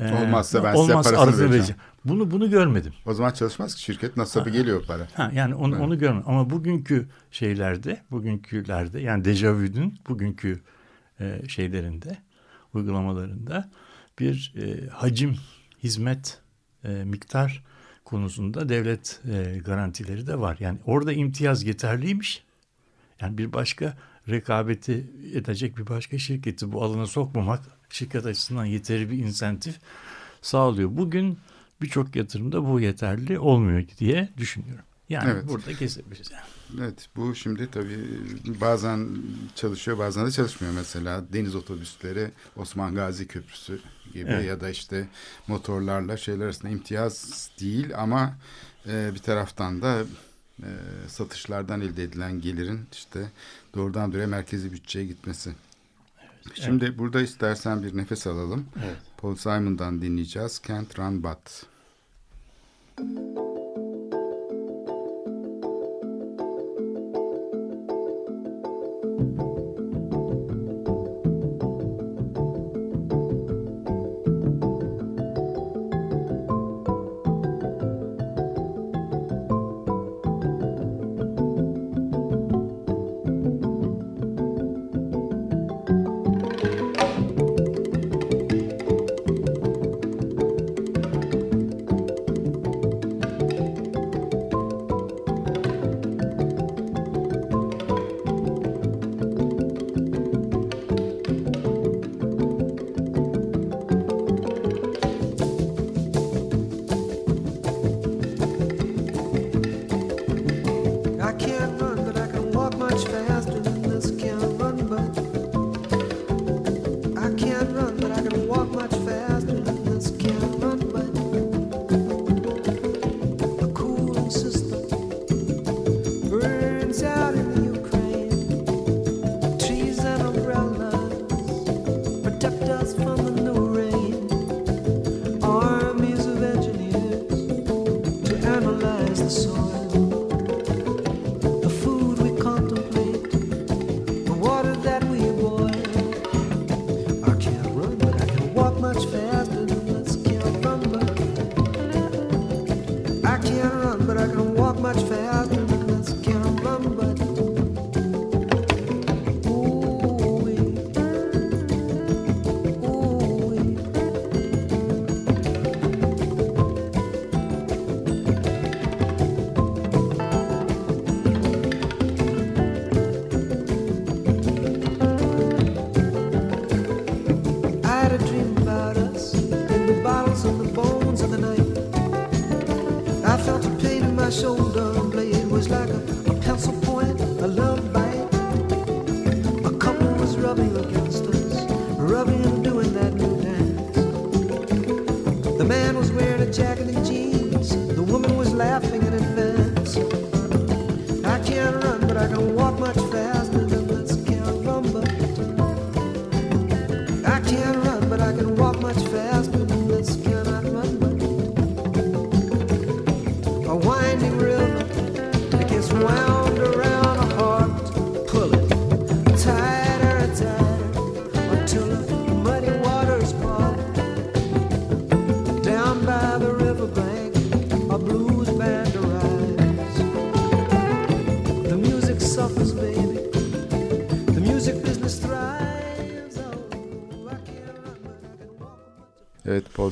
Ee, Olmazsa ben size olmazsa parasını arada vereceğim. Bunu bunu görmedim. O zaman çalışmaz ki şirket nasabı geliyor para. Ha, yani onu, Evet. onu görmedim. Ama bugünkü şeylerde, bugünkülerde yani Dejavu'nun bugünkü e, şeylerinde, uygulamalarında bir e, hacim, hizmet, e, miktar konusunda devlet e, garantileri de var. Yani orada imtiyaz yeterliymiş. Yani bir başka rekabeti edecek bir başka şirketi bu alana sokmamak şirket açısından yeterli bir insentif sağlıyor. Bugün birçok yatırımda bu yeterli olmuyor diye düşünüyorum. Yani Evet. burada kesebiliriz. Evet bu şimdi tabii bazen çalışıyor bazen de çalışmıyor. Mesela deniz otobüsleri Osman Gazi Köprüsü gibi Evet. ya da işte motorlarla şeyler arasında imtiyaz değil ama e, bir taraftan da e, satışlardan elde edilen gelirin işte doğrudan doğruya merkezi bütçeye gitmesi. Şimdi burada istersen bir nefes alalım. Evet. Paul Simon'dan dinleyeceğiz. Can't Run But. I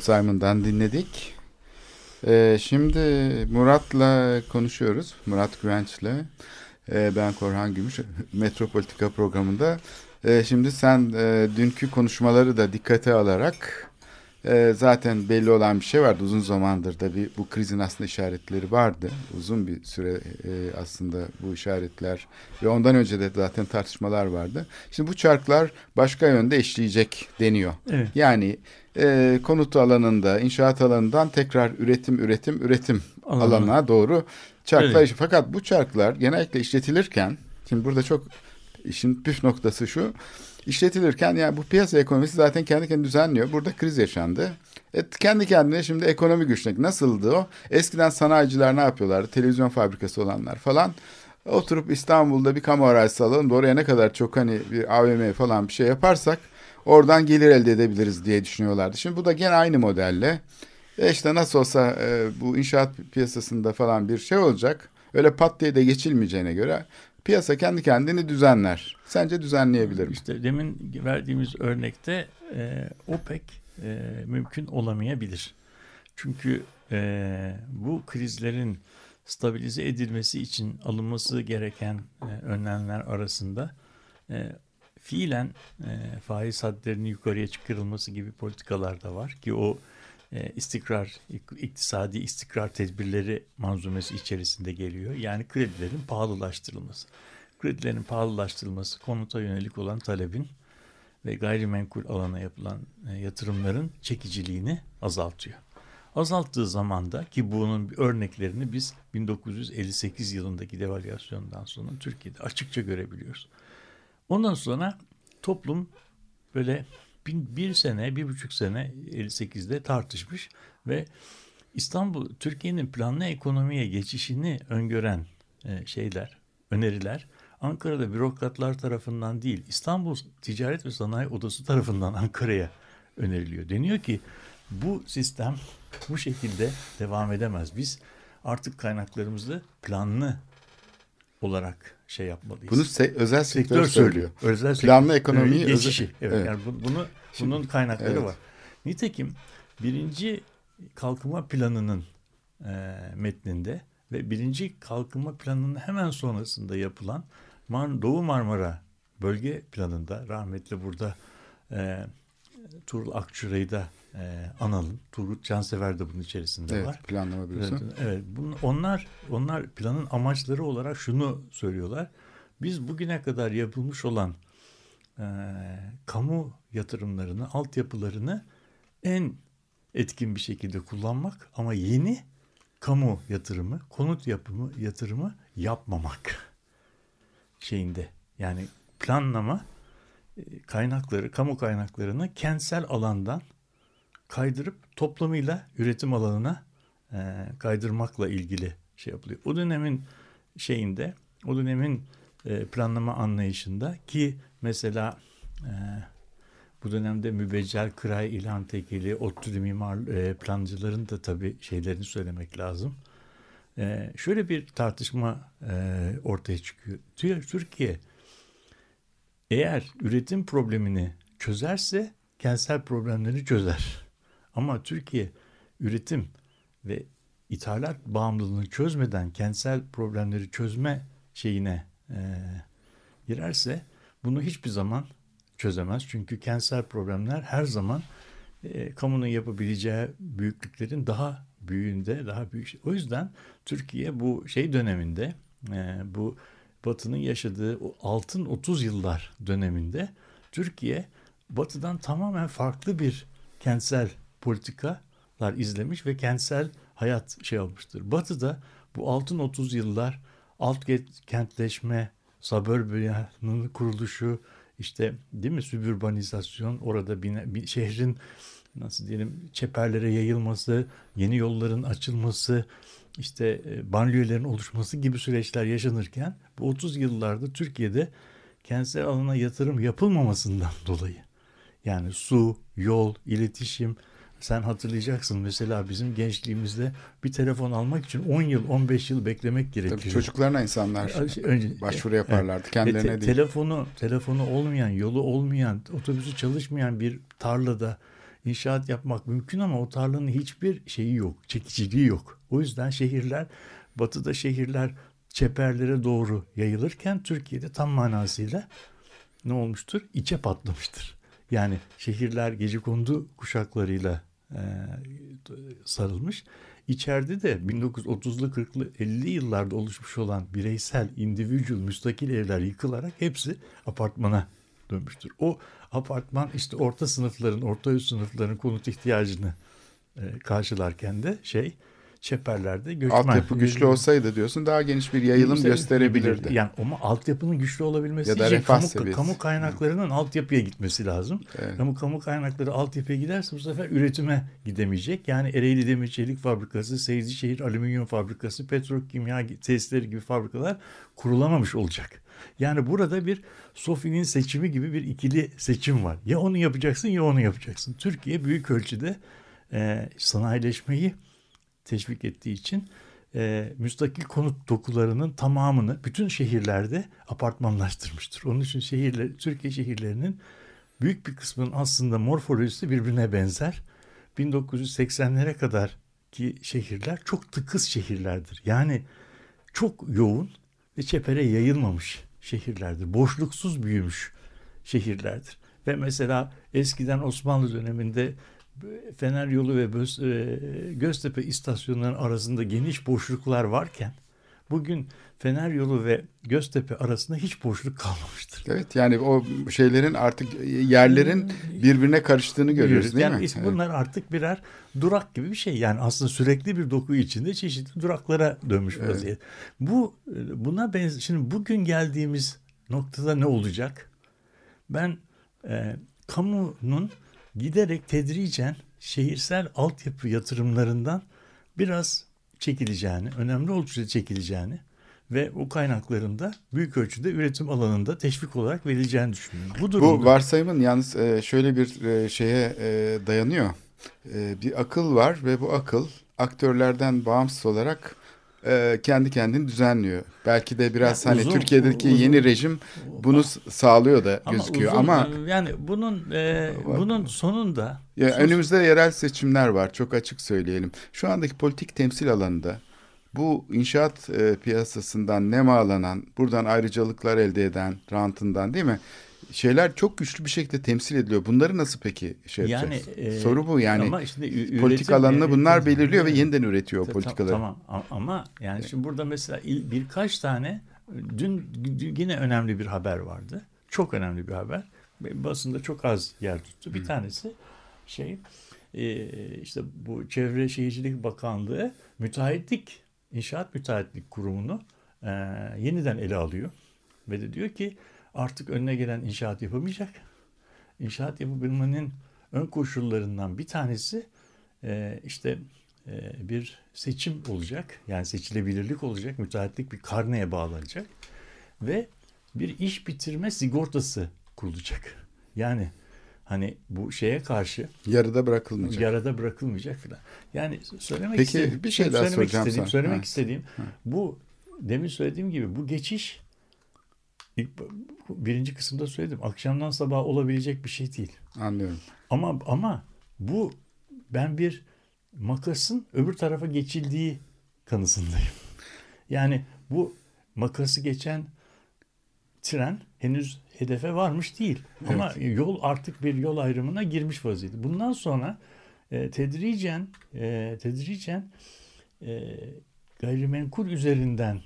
Simon'dan dinledik. Ee, şimdi Murat'la konuşuyoruz. Murat Güvenç'le. Ee, ben Korhan Gümüş. Metropolitika programında. Ee, şimdi sen e, dünkü konuşmaları da dikkate alarak e, zaten belli olan bir şey vardı. Uzun zamandır da bir, bu krizin aslında işaretleri vardı. Uzun bir süre e, aslında bu işaretler ve ondan önce de zaten tartışmalar vardı. Şimdi bu çarklar başka yönde eşleyecek deniyor. Evet. Yani e, konut alanında, inşaat alanından tekrar üretim, üretim, üretim Alana. alanına doğru çarklar. Evet. Fakat bu çarklar genellikle işletilirken, şimdi burada çok işin püf noktası şu. işletilirken yani bu piyasa ekonomisi zaten kendi kendine düzenliyor. Burada kriz yaşandı. Et, kendi kendine şimdi ekonomi güçlük. Nasıldı o? Eskiden sanayiciler ne yapıyorlardı? Televizyon fabrikası olanlar falan. Oturup İstanbul'da bir kamu arazisi alalım oraya ne kadar çok hani bir AVM falan bir şey yaparsak oradan gelir elde edebiliriz diye düşünüyorlardı. Şimdi bu da gene aynı modelle. E işte nasıl olsa e, bu inşaat piyasasında falan bir şey olacak. Öyle pat diye de geçilmeyeceğine göre piyasa kendi kendini düzenler. Sence düzenleyebilir mi? İşte demin verdiğimiz örnekte e, o pek e, mümkün olamayabilir. Çünkü e, bu krizlerin stabilize edilmesi için alınması gereken e, önlemler arasında e, fiilen e, faiz hadlerinin yukarıya çıkarılması gibi politikalar da var ki o e, istikrar, iktisadi istikrar tedbirleri manzumesi içerisinde geliyor. Yani kredilerin pahalılaştırılması. Kredilerin pahalılaştırılması konuta yönelik olan talebin ve gayrimenkul alana yapılan e, yatırımların çekiciliğini azaltıyor. Azalttığı zaman da ki bunun örneklerini biz 1958 yılındaki devalüasyondan sonra Türkiye'de açıkça görebiliyoruz. Ondan sonra toplum böyle bin, bir sene, bir buçuk sene 58'de tartışmış ve İstanbul, Türkiye'nin planlı ekonomiye geçişini öngören e, şeyler, öneriler Ankara'da bürokratlar tarafından değil, İstanbul Ticaret ve Sanayi Odası tarafından Ankara'ya öneriliyor. Deniyor ki bu sistem bu şekilde devam edemez. Biz artık kaynaklarımızı planlı olarak şey yapmalıyız. Bunu se- özel sektör, sektör söylüyor. Özel Planlı sektör- ekonomiyi özel- geçişi. Evet, Evet. Yani bu- bunu bunun kaynakları evet. var. Nitekim birinci kalkınma planının e, metninde ve birinci kalkınma planının hemen sonrasında yapılan Mar Doğu Marmara bölge planında rahmetli burada e, Tuğrul Akçura'yı da e, analım. Turgut Cansever de bunun içerisinde Evet, var. planlama bürosu. Evet, evet. Bunun, onlar onlar planın amaçları olarak şunu söylüyorlar. Biz bugüne kadar yapılmış olan e, kamu yatırımlarını, altyapılarını en etkin bir şekilde kullanmak ama yeni kamu yatırımı, konut yapımı yatırımı yapmamak şeyinde. Yani planlama e, kaynakları, kamu kaynaklarını kentsel alandan kaydırıp toplamıyla üretim alanına e, kaydırmakla ilgili şey yapılıyor. O dönemin şeyinde, o dönemin e, planlama anlayışında ki mesela e, bu dönemde Mübeccel, Kıray, İlhan Tekeli, ODTÜ'lü mimar e, plancıların da tabii şeylerini söylemek lazım. E, şöyle bir tartışma e, ortaya çıkıyor. Tü- Türkiye eğer üretim problemini çözerse kentsel problemleri çözer. Ama Türkiye üretim ve ithalat bağımlılığını çözmeden kentsel problemleri çözme şeyine e, girerse bunu hiçbir zaman çözemez. Çünkü kentsel problemler her zaman e, kamunun yapabileceği büyüklüklerin daha büyüğünde, daha büyük. şey. O yüzden Türkiye bu şey döneminde, e, bu Batı'nın yaşadığı o altın 30 yıllar döneminde Türkiye Batı'dan tamamen farklı bir kentsel politikalar izlemiş ve kentsel hayat şey olmuştur. Batı'da bu altın 30 yıllar alt kentleşme, suburbanın kuruluşu, işte değil mi sübürbanizasyon, orada bir, bir şehrin nasıl diyelim çeperlere yayılması, yeni yolların açılması, işte e, banliyölerin oluşması gibi süreçler yaşanırken bu 30 yıllarda Türkiye'de kentsel alana yatırım yapılmamasından dolayı yani su, yol, iletişim sen hatırlayacaksın mesela bizim gençliğimizde bir telefon almak için 10 yıl 15 yıl beklemek gerekiyor. Tabii çocuklarına insanlar Önce, başvuru yaparlardı. Kendilerine Ve te- değil. Telefonu, telefonu olmayan, yolu olmayan, otobüsü çalışmayan bir tarlada inşaat yapmak mümkün ama o tarlanın hiçbir şeyi yok, çekiciliği yok. O yüzden şehirler, batıda şehirler çeperlere doğru yayılırken Türkiye'de tam manasıyla ne olmuştur? İçe patlamıştır. Yani şehirler gecekondu kuşaklarıyla e, sarılmış. İçeride de 1930'lu 40'lı 50'li yıllarda oluşmuş olan bireysel, individual, müstakil evler yıkılarak hepsi apartmana dönmüştür. O apartman işte orta sınıfların, orta üst sınıfların konut ihtiyacını e, karşılarken de şey çeperlerde göçmen. Altyapı güçlü olsaydı diyorsun daha geniş bir yayılım Yayılsa gösterebilirdi. Yani ama altyapının güçlü olabilmesi Ya da için kamu, seviyesi. kamu kaynaklarının altyapıya gitmesi lazım. Evet. Kamu kamu kaynakları altyapıya giderse bu sefer üretime gidemeyecek. Yani Ereğli Demir Çelik Fabrikası, Seyircişehir Alüminyum Fabrikası, petrokimya tesisleri gibi fabrikalar kurulamamış olacak. Yani burada bir Sofi'nin seçimi gibi bir ikili seçim var. Ya onu yapacaksın ya onu yapacaksın. Türkiye büyük ölçüde e, sanayileşmeyi teşvik ettiği için e, müstakil konut dokularının tamamını bütün şehirlerde apartmanlaştırmıştır. Onun için şehirler, Türkiye şehirlerinin büyük bir kısmının aslında morfolojisi birbirine benzer. 1980'lere kadar ki şehirler çok tıkız şehirlerdir. Yani çok yoğun ve çepere yayılmamış şehirlerdir. Boşluksuz büyümüş şehirlerdir. Ve mesela eskiden Osmanlı döneminde Fener Yolu ve e, Göztepe istasyonlarının arasında geniş boşluklar varken bugün Fener Yolu ve Göztepe arasında hiç boşluk kalmamıştır. Evet yani o şeylerin artık yerlerin birbirine karıştığını görüyoruz değil yani mi? Evet. bunlar artık birer durak gibi bir şey. Yani aslında sürekli bir doku içinde çeşitli duraklara dönmüş Evet. vaziyet. Bu e, buna benzer. Şimdi bugün geldiğimiz noktada ne olacak? Ben e, kamunun giderek tedricen şehirsel altyapı yatırımlarından biraz çekileceğini, önemli ölçüde çekileceğini ve o kaynakların da büyük ölçüde üretim alanında teşvik olarak verileceğini düşünüyorum. Bu durumda Bu varsayımın yalnız e, şöyle bir e, şeye e, dayanıyor. Bir akıl var ve bu akıl aktörlerden bağımsız olarak e, kendi kendini düzenliyor. Belki de biraz Ya hani uzun- Türkiye'deki uzun- yeni rejim bunu s- sağlıyor da gözüküyor uzun- ama yani bunun e, bunun sonunda Ya sos- önümüzde yerel seçimler var. Çok açık söyleyelim. Şu andaki politik temsil alanında bu inşaat e, piyasasından nemalanan, buradan ayrıcalıklar elde eden, rantından değil mi? Şeyler çok güçlü bir şekilde temsil ediliyor. Bunları nasıl peki şey yani yapacağız? e, Soru bu yani. ama işte ü- politik üretim- alanını bunlar e, belirliyor ve e, yeniden üretiyor Ta- politikaları. Tamam ama yani şimdi burada mesela birkaç tane dün yine önemli bir haber vardı. Çok önemli bir haber. Ve Basında çok az yer tuttu. Bir tanesi şey e, işte bu Çevre Şehircilik Bakanlığı müteahhitlik İnşaat Müteahhitlik Kurumu'nu e, yeniden ele alıyor. Ve de diyor ki artık önüne gelen inşaat yapamayacak. İnşaat yapabilmenin ön koşullarından bir tanesi e, işte e, bir seçim olacak. Yani seçilebilirlik olacak. Müteahhitlik bir karneye bağlanacak. Ve bir iş bitirme sigortası kurulacak. Yani hani bu şeye karşı Yarıda bırakılmayacak. yarada bırakılmayacak filan. Yani söylemek Peki, istediğim, bir şey daha söylemek soracağım istediğim, sana. söylemek Ha. istediğim bu demin söylediğim gibi bu geçiş ilk birinci kısımda söyledim. Akşamdan sabaha olabilecek bir şey değil. Anlıyorum. Ama ama bu ben bir makasın öbür tarafa geçildiği kanısındayım. Yani bu makası geçen tren henüz hedefe varmış değil. Ama yol artık bir yol ayrımına girmiş vaziyette. Bundan sonra e, tedricen e, tedricen e, gayrimenkul üzerinden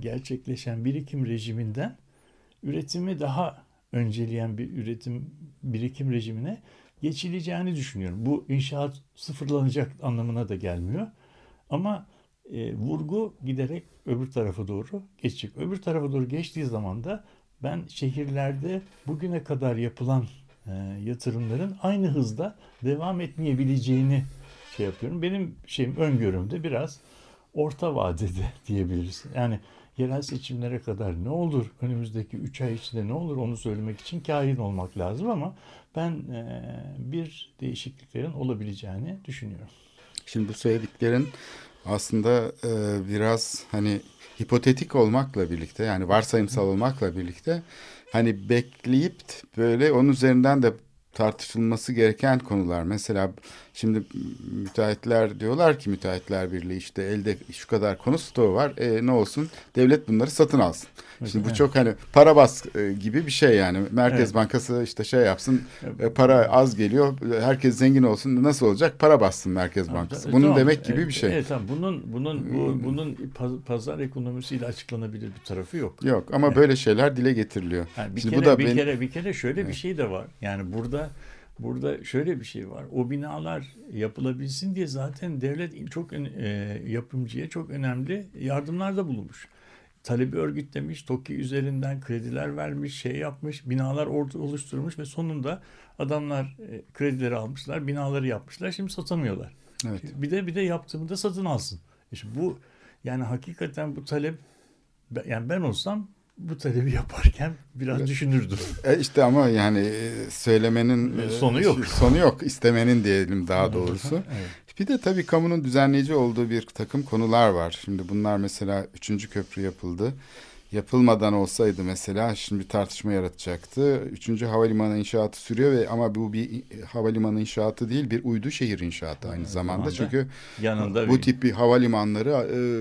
gerçekleşen birikim rejiminden üretimi daha önceleyen bir üretim birikim rejimine geçileceğini düşünüyorum. Bu inşaat sıfırlanacak anlamına da gelmiyor. Ama e, vurgu giderek öbür tarafa doğru geçecek. Öbür tarafa doğru geçtiği zaman da ben şehirlerde bugüne kadar yapılan e, yatırımların aynı hızda devam etmeyebileceğini şey yapıyorum. Benim şeyim öngörümde biraz orta vadede diyebiliriz. Yani yerel seçimlere kadar ne olur, önümüzdeki 3 ay içinde ne olur onu söylemek için kahin olmak lazım ama ben e, bir değişikliklerin olabileceğini düşünüyorum. Şimdi bu söylediklerin aslında e, biraz hani hipotetik olmakla birlikte yani varsayımsal olmakla birlikte hani bekleyip böyle onun üzerinden de tartışılması gereken konular. Mesela şimdi müteahhitler diyorlar ki müteahhitler birliği işte elde şu kadar konu stoğu var. E, ne olsun devlet bunları satın alsın. Şimdi bu Evet. çok hani para bas e, gibi bir şey yani. Merkez Evet. Bankası işte şey yapsın e, para az geliyor herkes zengin olsun nasıl olacak para bassın Merkez Bankası. E, Bunun tamam. demek gibi E, bir şey. Evet tamam. Bunun bunun bu, bunun paz- pazar ekonomisiyle açıklanabilir bir tarafı yok. Yok ama böyle şeyler dile getiriliyor. Yani bir Şimdi kere bu da bir ben- kere bir kere şöyle bir şey de var. Yani burada burada şöyle bir şey var. O binalar yapılabilsin diye zaten devlet çok e, yapımcıya çok önemli yardımlarda bulunmuş. Talebi örgütlemiş, TOKİ üzerinden krediler vermiş, şey yapmış, binalar orada oluşturmuş ve sonunda adamlar e, kredileri almışlar, binaları yapmışlar. Şimdi satamıyorlar. Evet. Bir de bir de yaptığımı da satın alsın. İşte bu yani hakikaten bu talep yani ben olsam bu talebi yaparken biraz Evet. düşünürdüm. E işte ama yani e, söylemenin E, e, sonu yok. Sonu yok. İstemenin diyelim daha doğrusu. Evet. Bir de tabii kamunun düzenleyici olduğu bir takım konular var. Şimdi bunlar mesela üçüncü köprü yapıldı. Yapılmadan olsaydı mesela şimdi bir tartışma yaratacaktı. Üçüncü havalimanı inşaatı sürüyor ve ama bu bir havalimanı inşaatı değil bir uydu şehir inşaatı aynı zamanda. zamanda Çünkü Yanında bu bir- tip bir havalimanları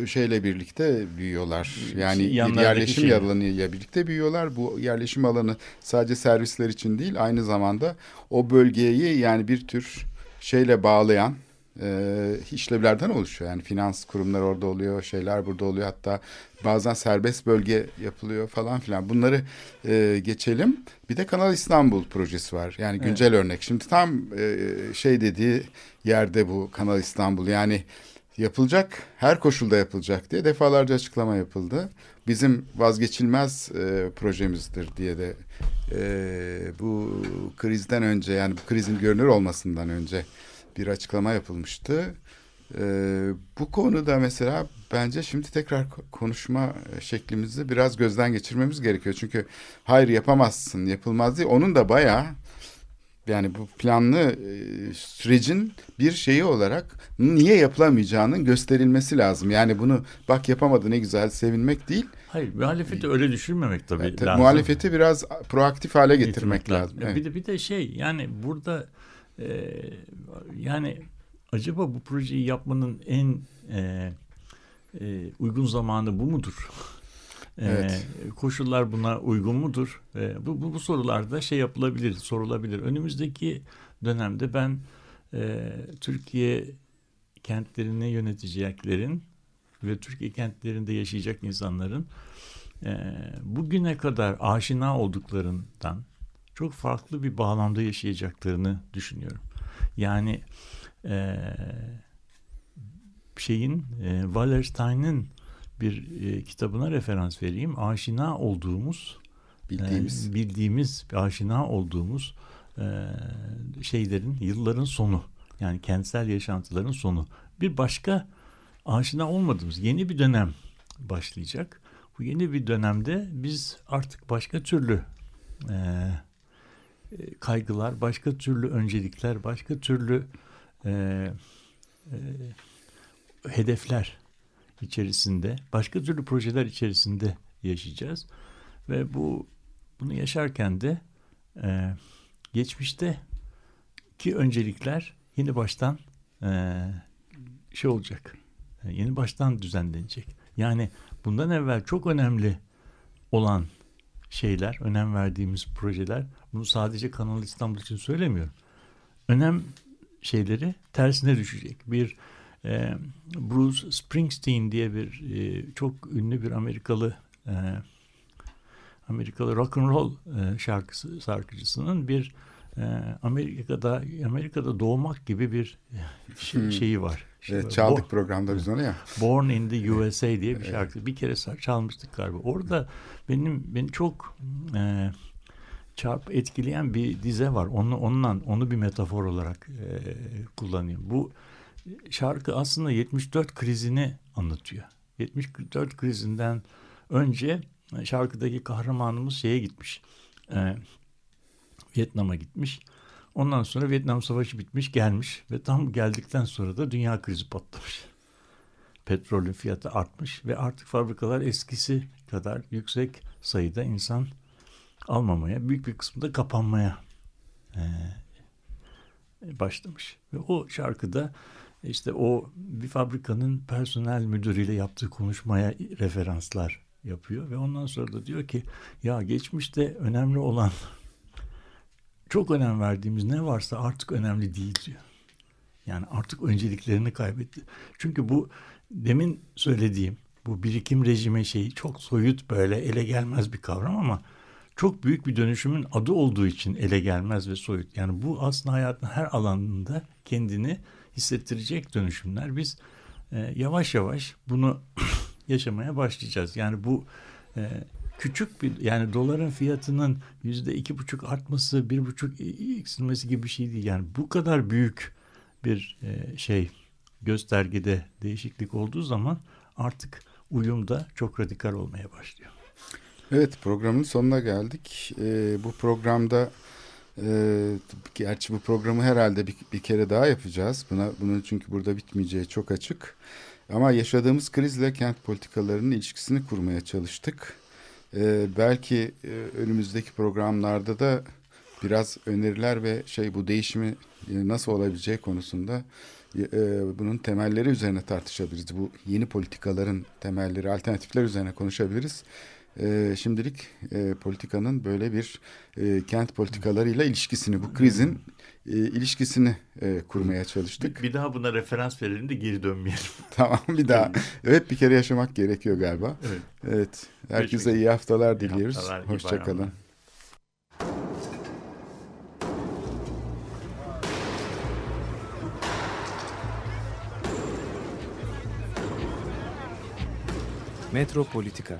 e, şeyle birlikte büyüyorlar. Yani bir yerleşim şey. alanıyla birlikte büyüyorlar. Bu yerleşim alanı sadece servisler için değil aynı zamanda o bölgeyi yani bir tür şeyle bağlayan e, işlevlerden oluşuyor. Yani finans kurumları orada oluyor, şeyler burada oluyor. Hatta bazen serbest bölge yapılıyor falan filan. Bunları e, geçelim. Bir de Kanal İstanbul projesi var. Yani güncel örnek. Şimdi tam e, şey dediği yerde bu Kanal İstanbul. Yani yapılacak, her koşulda yapılacak diye defalarca açıklama yapıldı. Bizim vazgeçilmez e, projemizdir diye de e, bu krizden önce yani bu krizin görünür olmasından önce bir açıklama yapılmıştı. E, bu konuda mesela bence şimdi tekrar ko- konuşma şeklimizi biraz gözden geçirmemiz gerekiyor. Çünkü hayır yapamazsın, yapılmaz değil. Onun da bayağı yani bu planlı e, sürecin bir şeyi olarak niye yapılamayacağının gösterilmesi lazım. Yani bunu bak yapamadı ne güzel sevinmek değil. Hayır, muhalefeti öyle düşünmemek tabii Evet, lazım. muhalefeti biraz proaktif hale getirmek, Getirmek lazım. Ya Evet. Bir de bir de şey yani burada e, yani acaba bu projeyi yapmanın en e, e, uygun zamanı bu mudur? E, Evet. koşullar buna uygun mudur? E, bu, bu, bu sorularda şey yapılabilir, sorulabilir. Önümüzdeki dönemde ben e, Türkiye kentlerini yöneteceklerin ve Türkiye kentlerinde yaşayacak insanların e, bugüne kadar aşina olduklarından çok farklı bir bağlamda yaşayacaklarını düşünüyorum. Yani e, şeyin e, Wallerstein'in bir e, kitabına referans vereyim. Aşina olduğumuz Bildiğimiz. e, bildiğimiz, aşina olduğumuz e, şeylerin, yılların sonu. Yani kentsel yaşantıların sonu. Bir başka aşina olmadığımız yeni bir dönem başlayacak. Bu yeni bir dönemde biz artık başka türlü e, e, kaygılar, başka türlü öncelikler, başka türlü e, e, hedefler içerisinde, başka türlü projeler içerisinde yaşayacağız. Ve bu bunu yaşarken de e, geçmişte ki öncelikler yeni baştan e, şey olacak. E, yeni baştan düzenlenecek. Yani bundan evvel çok önemli olan şeyler, önem verdiğimiz projeler, bunu sadece Kanal İstanbul için söylemiyorum. Önem şeyleri tersine düşecek. Bir e, Bruce Springsteen diye bir e, çok ünlü bir Amerikalı e, Amerikalı rock and roll e, şarkısı şarkıcısının bir e, Amerika'da Amerika'da doğmak gibi bir şey, Hmm. şeyi var. Şey Evet, var. çaldık Bo- programda biz onu ya. Born in the USA diye bir şarkı. Bir kere çalmıştık galiba. Orada benim beni çok e, çarp etkileyen bir dize var. Onu ondan onu bir metafor olarak e, kullanıyorum. Bu şarkı aslında 74 krizini anlatıyor. 74 krizinden önce e, şarkıdaki kahramanımız şeye gitmiş. E, Vietnam'a gitmiş. Ondan sonra Vietnam Savaşı bitmiş gelmiş ve tam geldikten sonra da dünya krizi patlamış. Petrolün fiyatı artmış ve artık fabrikalar eskisi kadar yüksek sayıda insan almamaya, büyük bir kısmı da kapanmaya e, başlamış. Ve o şarkıda işte o bir fabrikanın personel müdürüyle yaptığı konuşmaya referanslar yapıyor ve ondan sonra da diyor ki ya geçmişte önemli olan çok önem verdiğimiz ne varsa artık önemli değil diyor. Yani artık önceliklerini kaybetti. Çünkü bu demin söylediğim bu birikim rejime şeyi çok soyut böyle ele gelmez bir kavram ama çok büyük bir dönüşümün adı olduğu için ele gelmez ve soyut. Yani bu aslında hayatın her alanında kendini hissettirecek dönüşümler. Biz e, yavaş yavaş bunu yaşamaya başlayacağız. Yani bu e, küçük bir yani doların fiyatının yüzde iki buçuk artması, bir buçuk eksilmesi gibi bir şey değil. Yani bu kadar büyük bir e, şey göstergede değişiklik olduğu zaman artık uyum da çok radikal olmaya başlıyor. Evet programın sonuna geldik. Ee, bu programda e, gerçi bu programı herhalde bir, bir kere daha yapacağız. Buna bunun çünkü burada bitmeyeceği çok açık. Ama yaşadığımız krizle kent politikalarının ilişkisini kurmaya çalıştık. Ee, belki e, önümüzdeki programlarda da biraz öneriler ve şey bu değişimi e, nasıl olabileceği konusunda e, bunun temelleri üzerine tartışabiliriz. Bu yeni politikaların temelleri, alternatifler üzerine konuşabiliriz. E, şimdilik e, politikanın böyle bir e, kent politikalarıyla ilişkisini, bu krizin e, ilişkisini e, kurmaya çalıştık. Bir, bir daha buna referans verelim de geri dönmeyelim. tamam bir daha. Evet bir kere yaşamak gerekiyor galiba. Evet. Evet. Herkese iyi haftalar diliyoruz. haftalar, Hoşçakalın. Metropolitika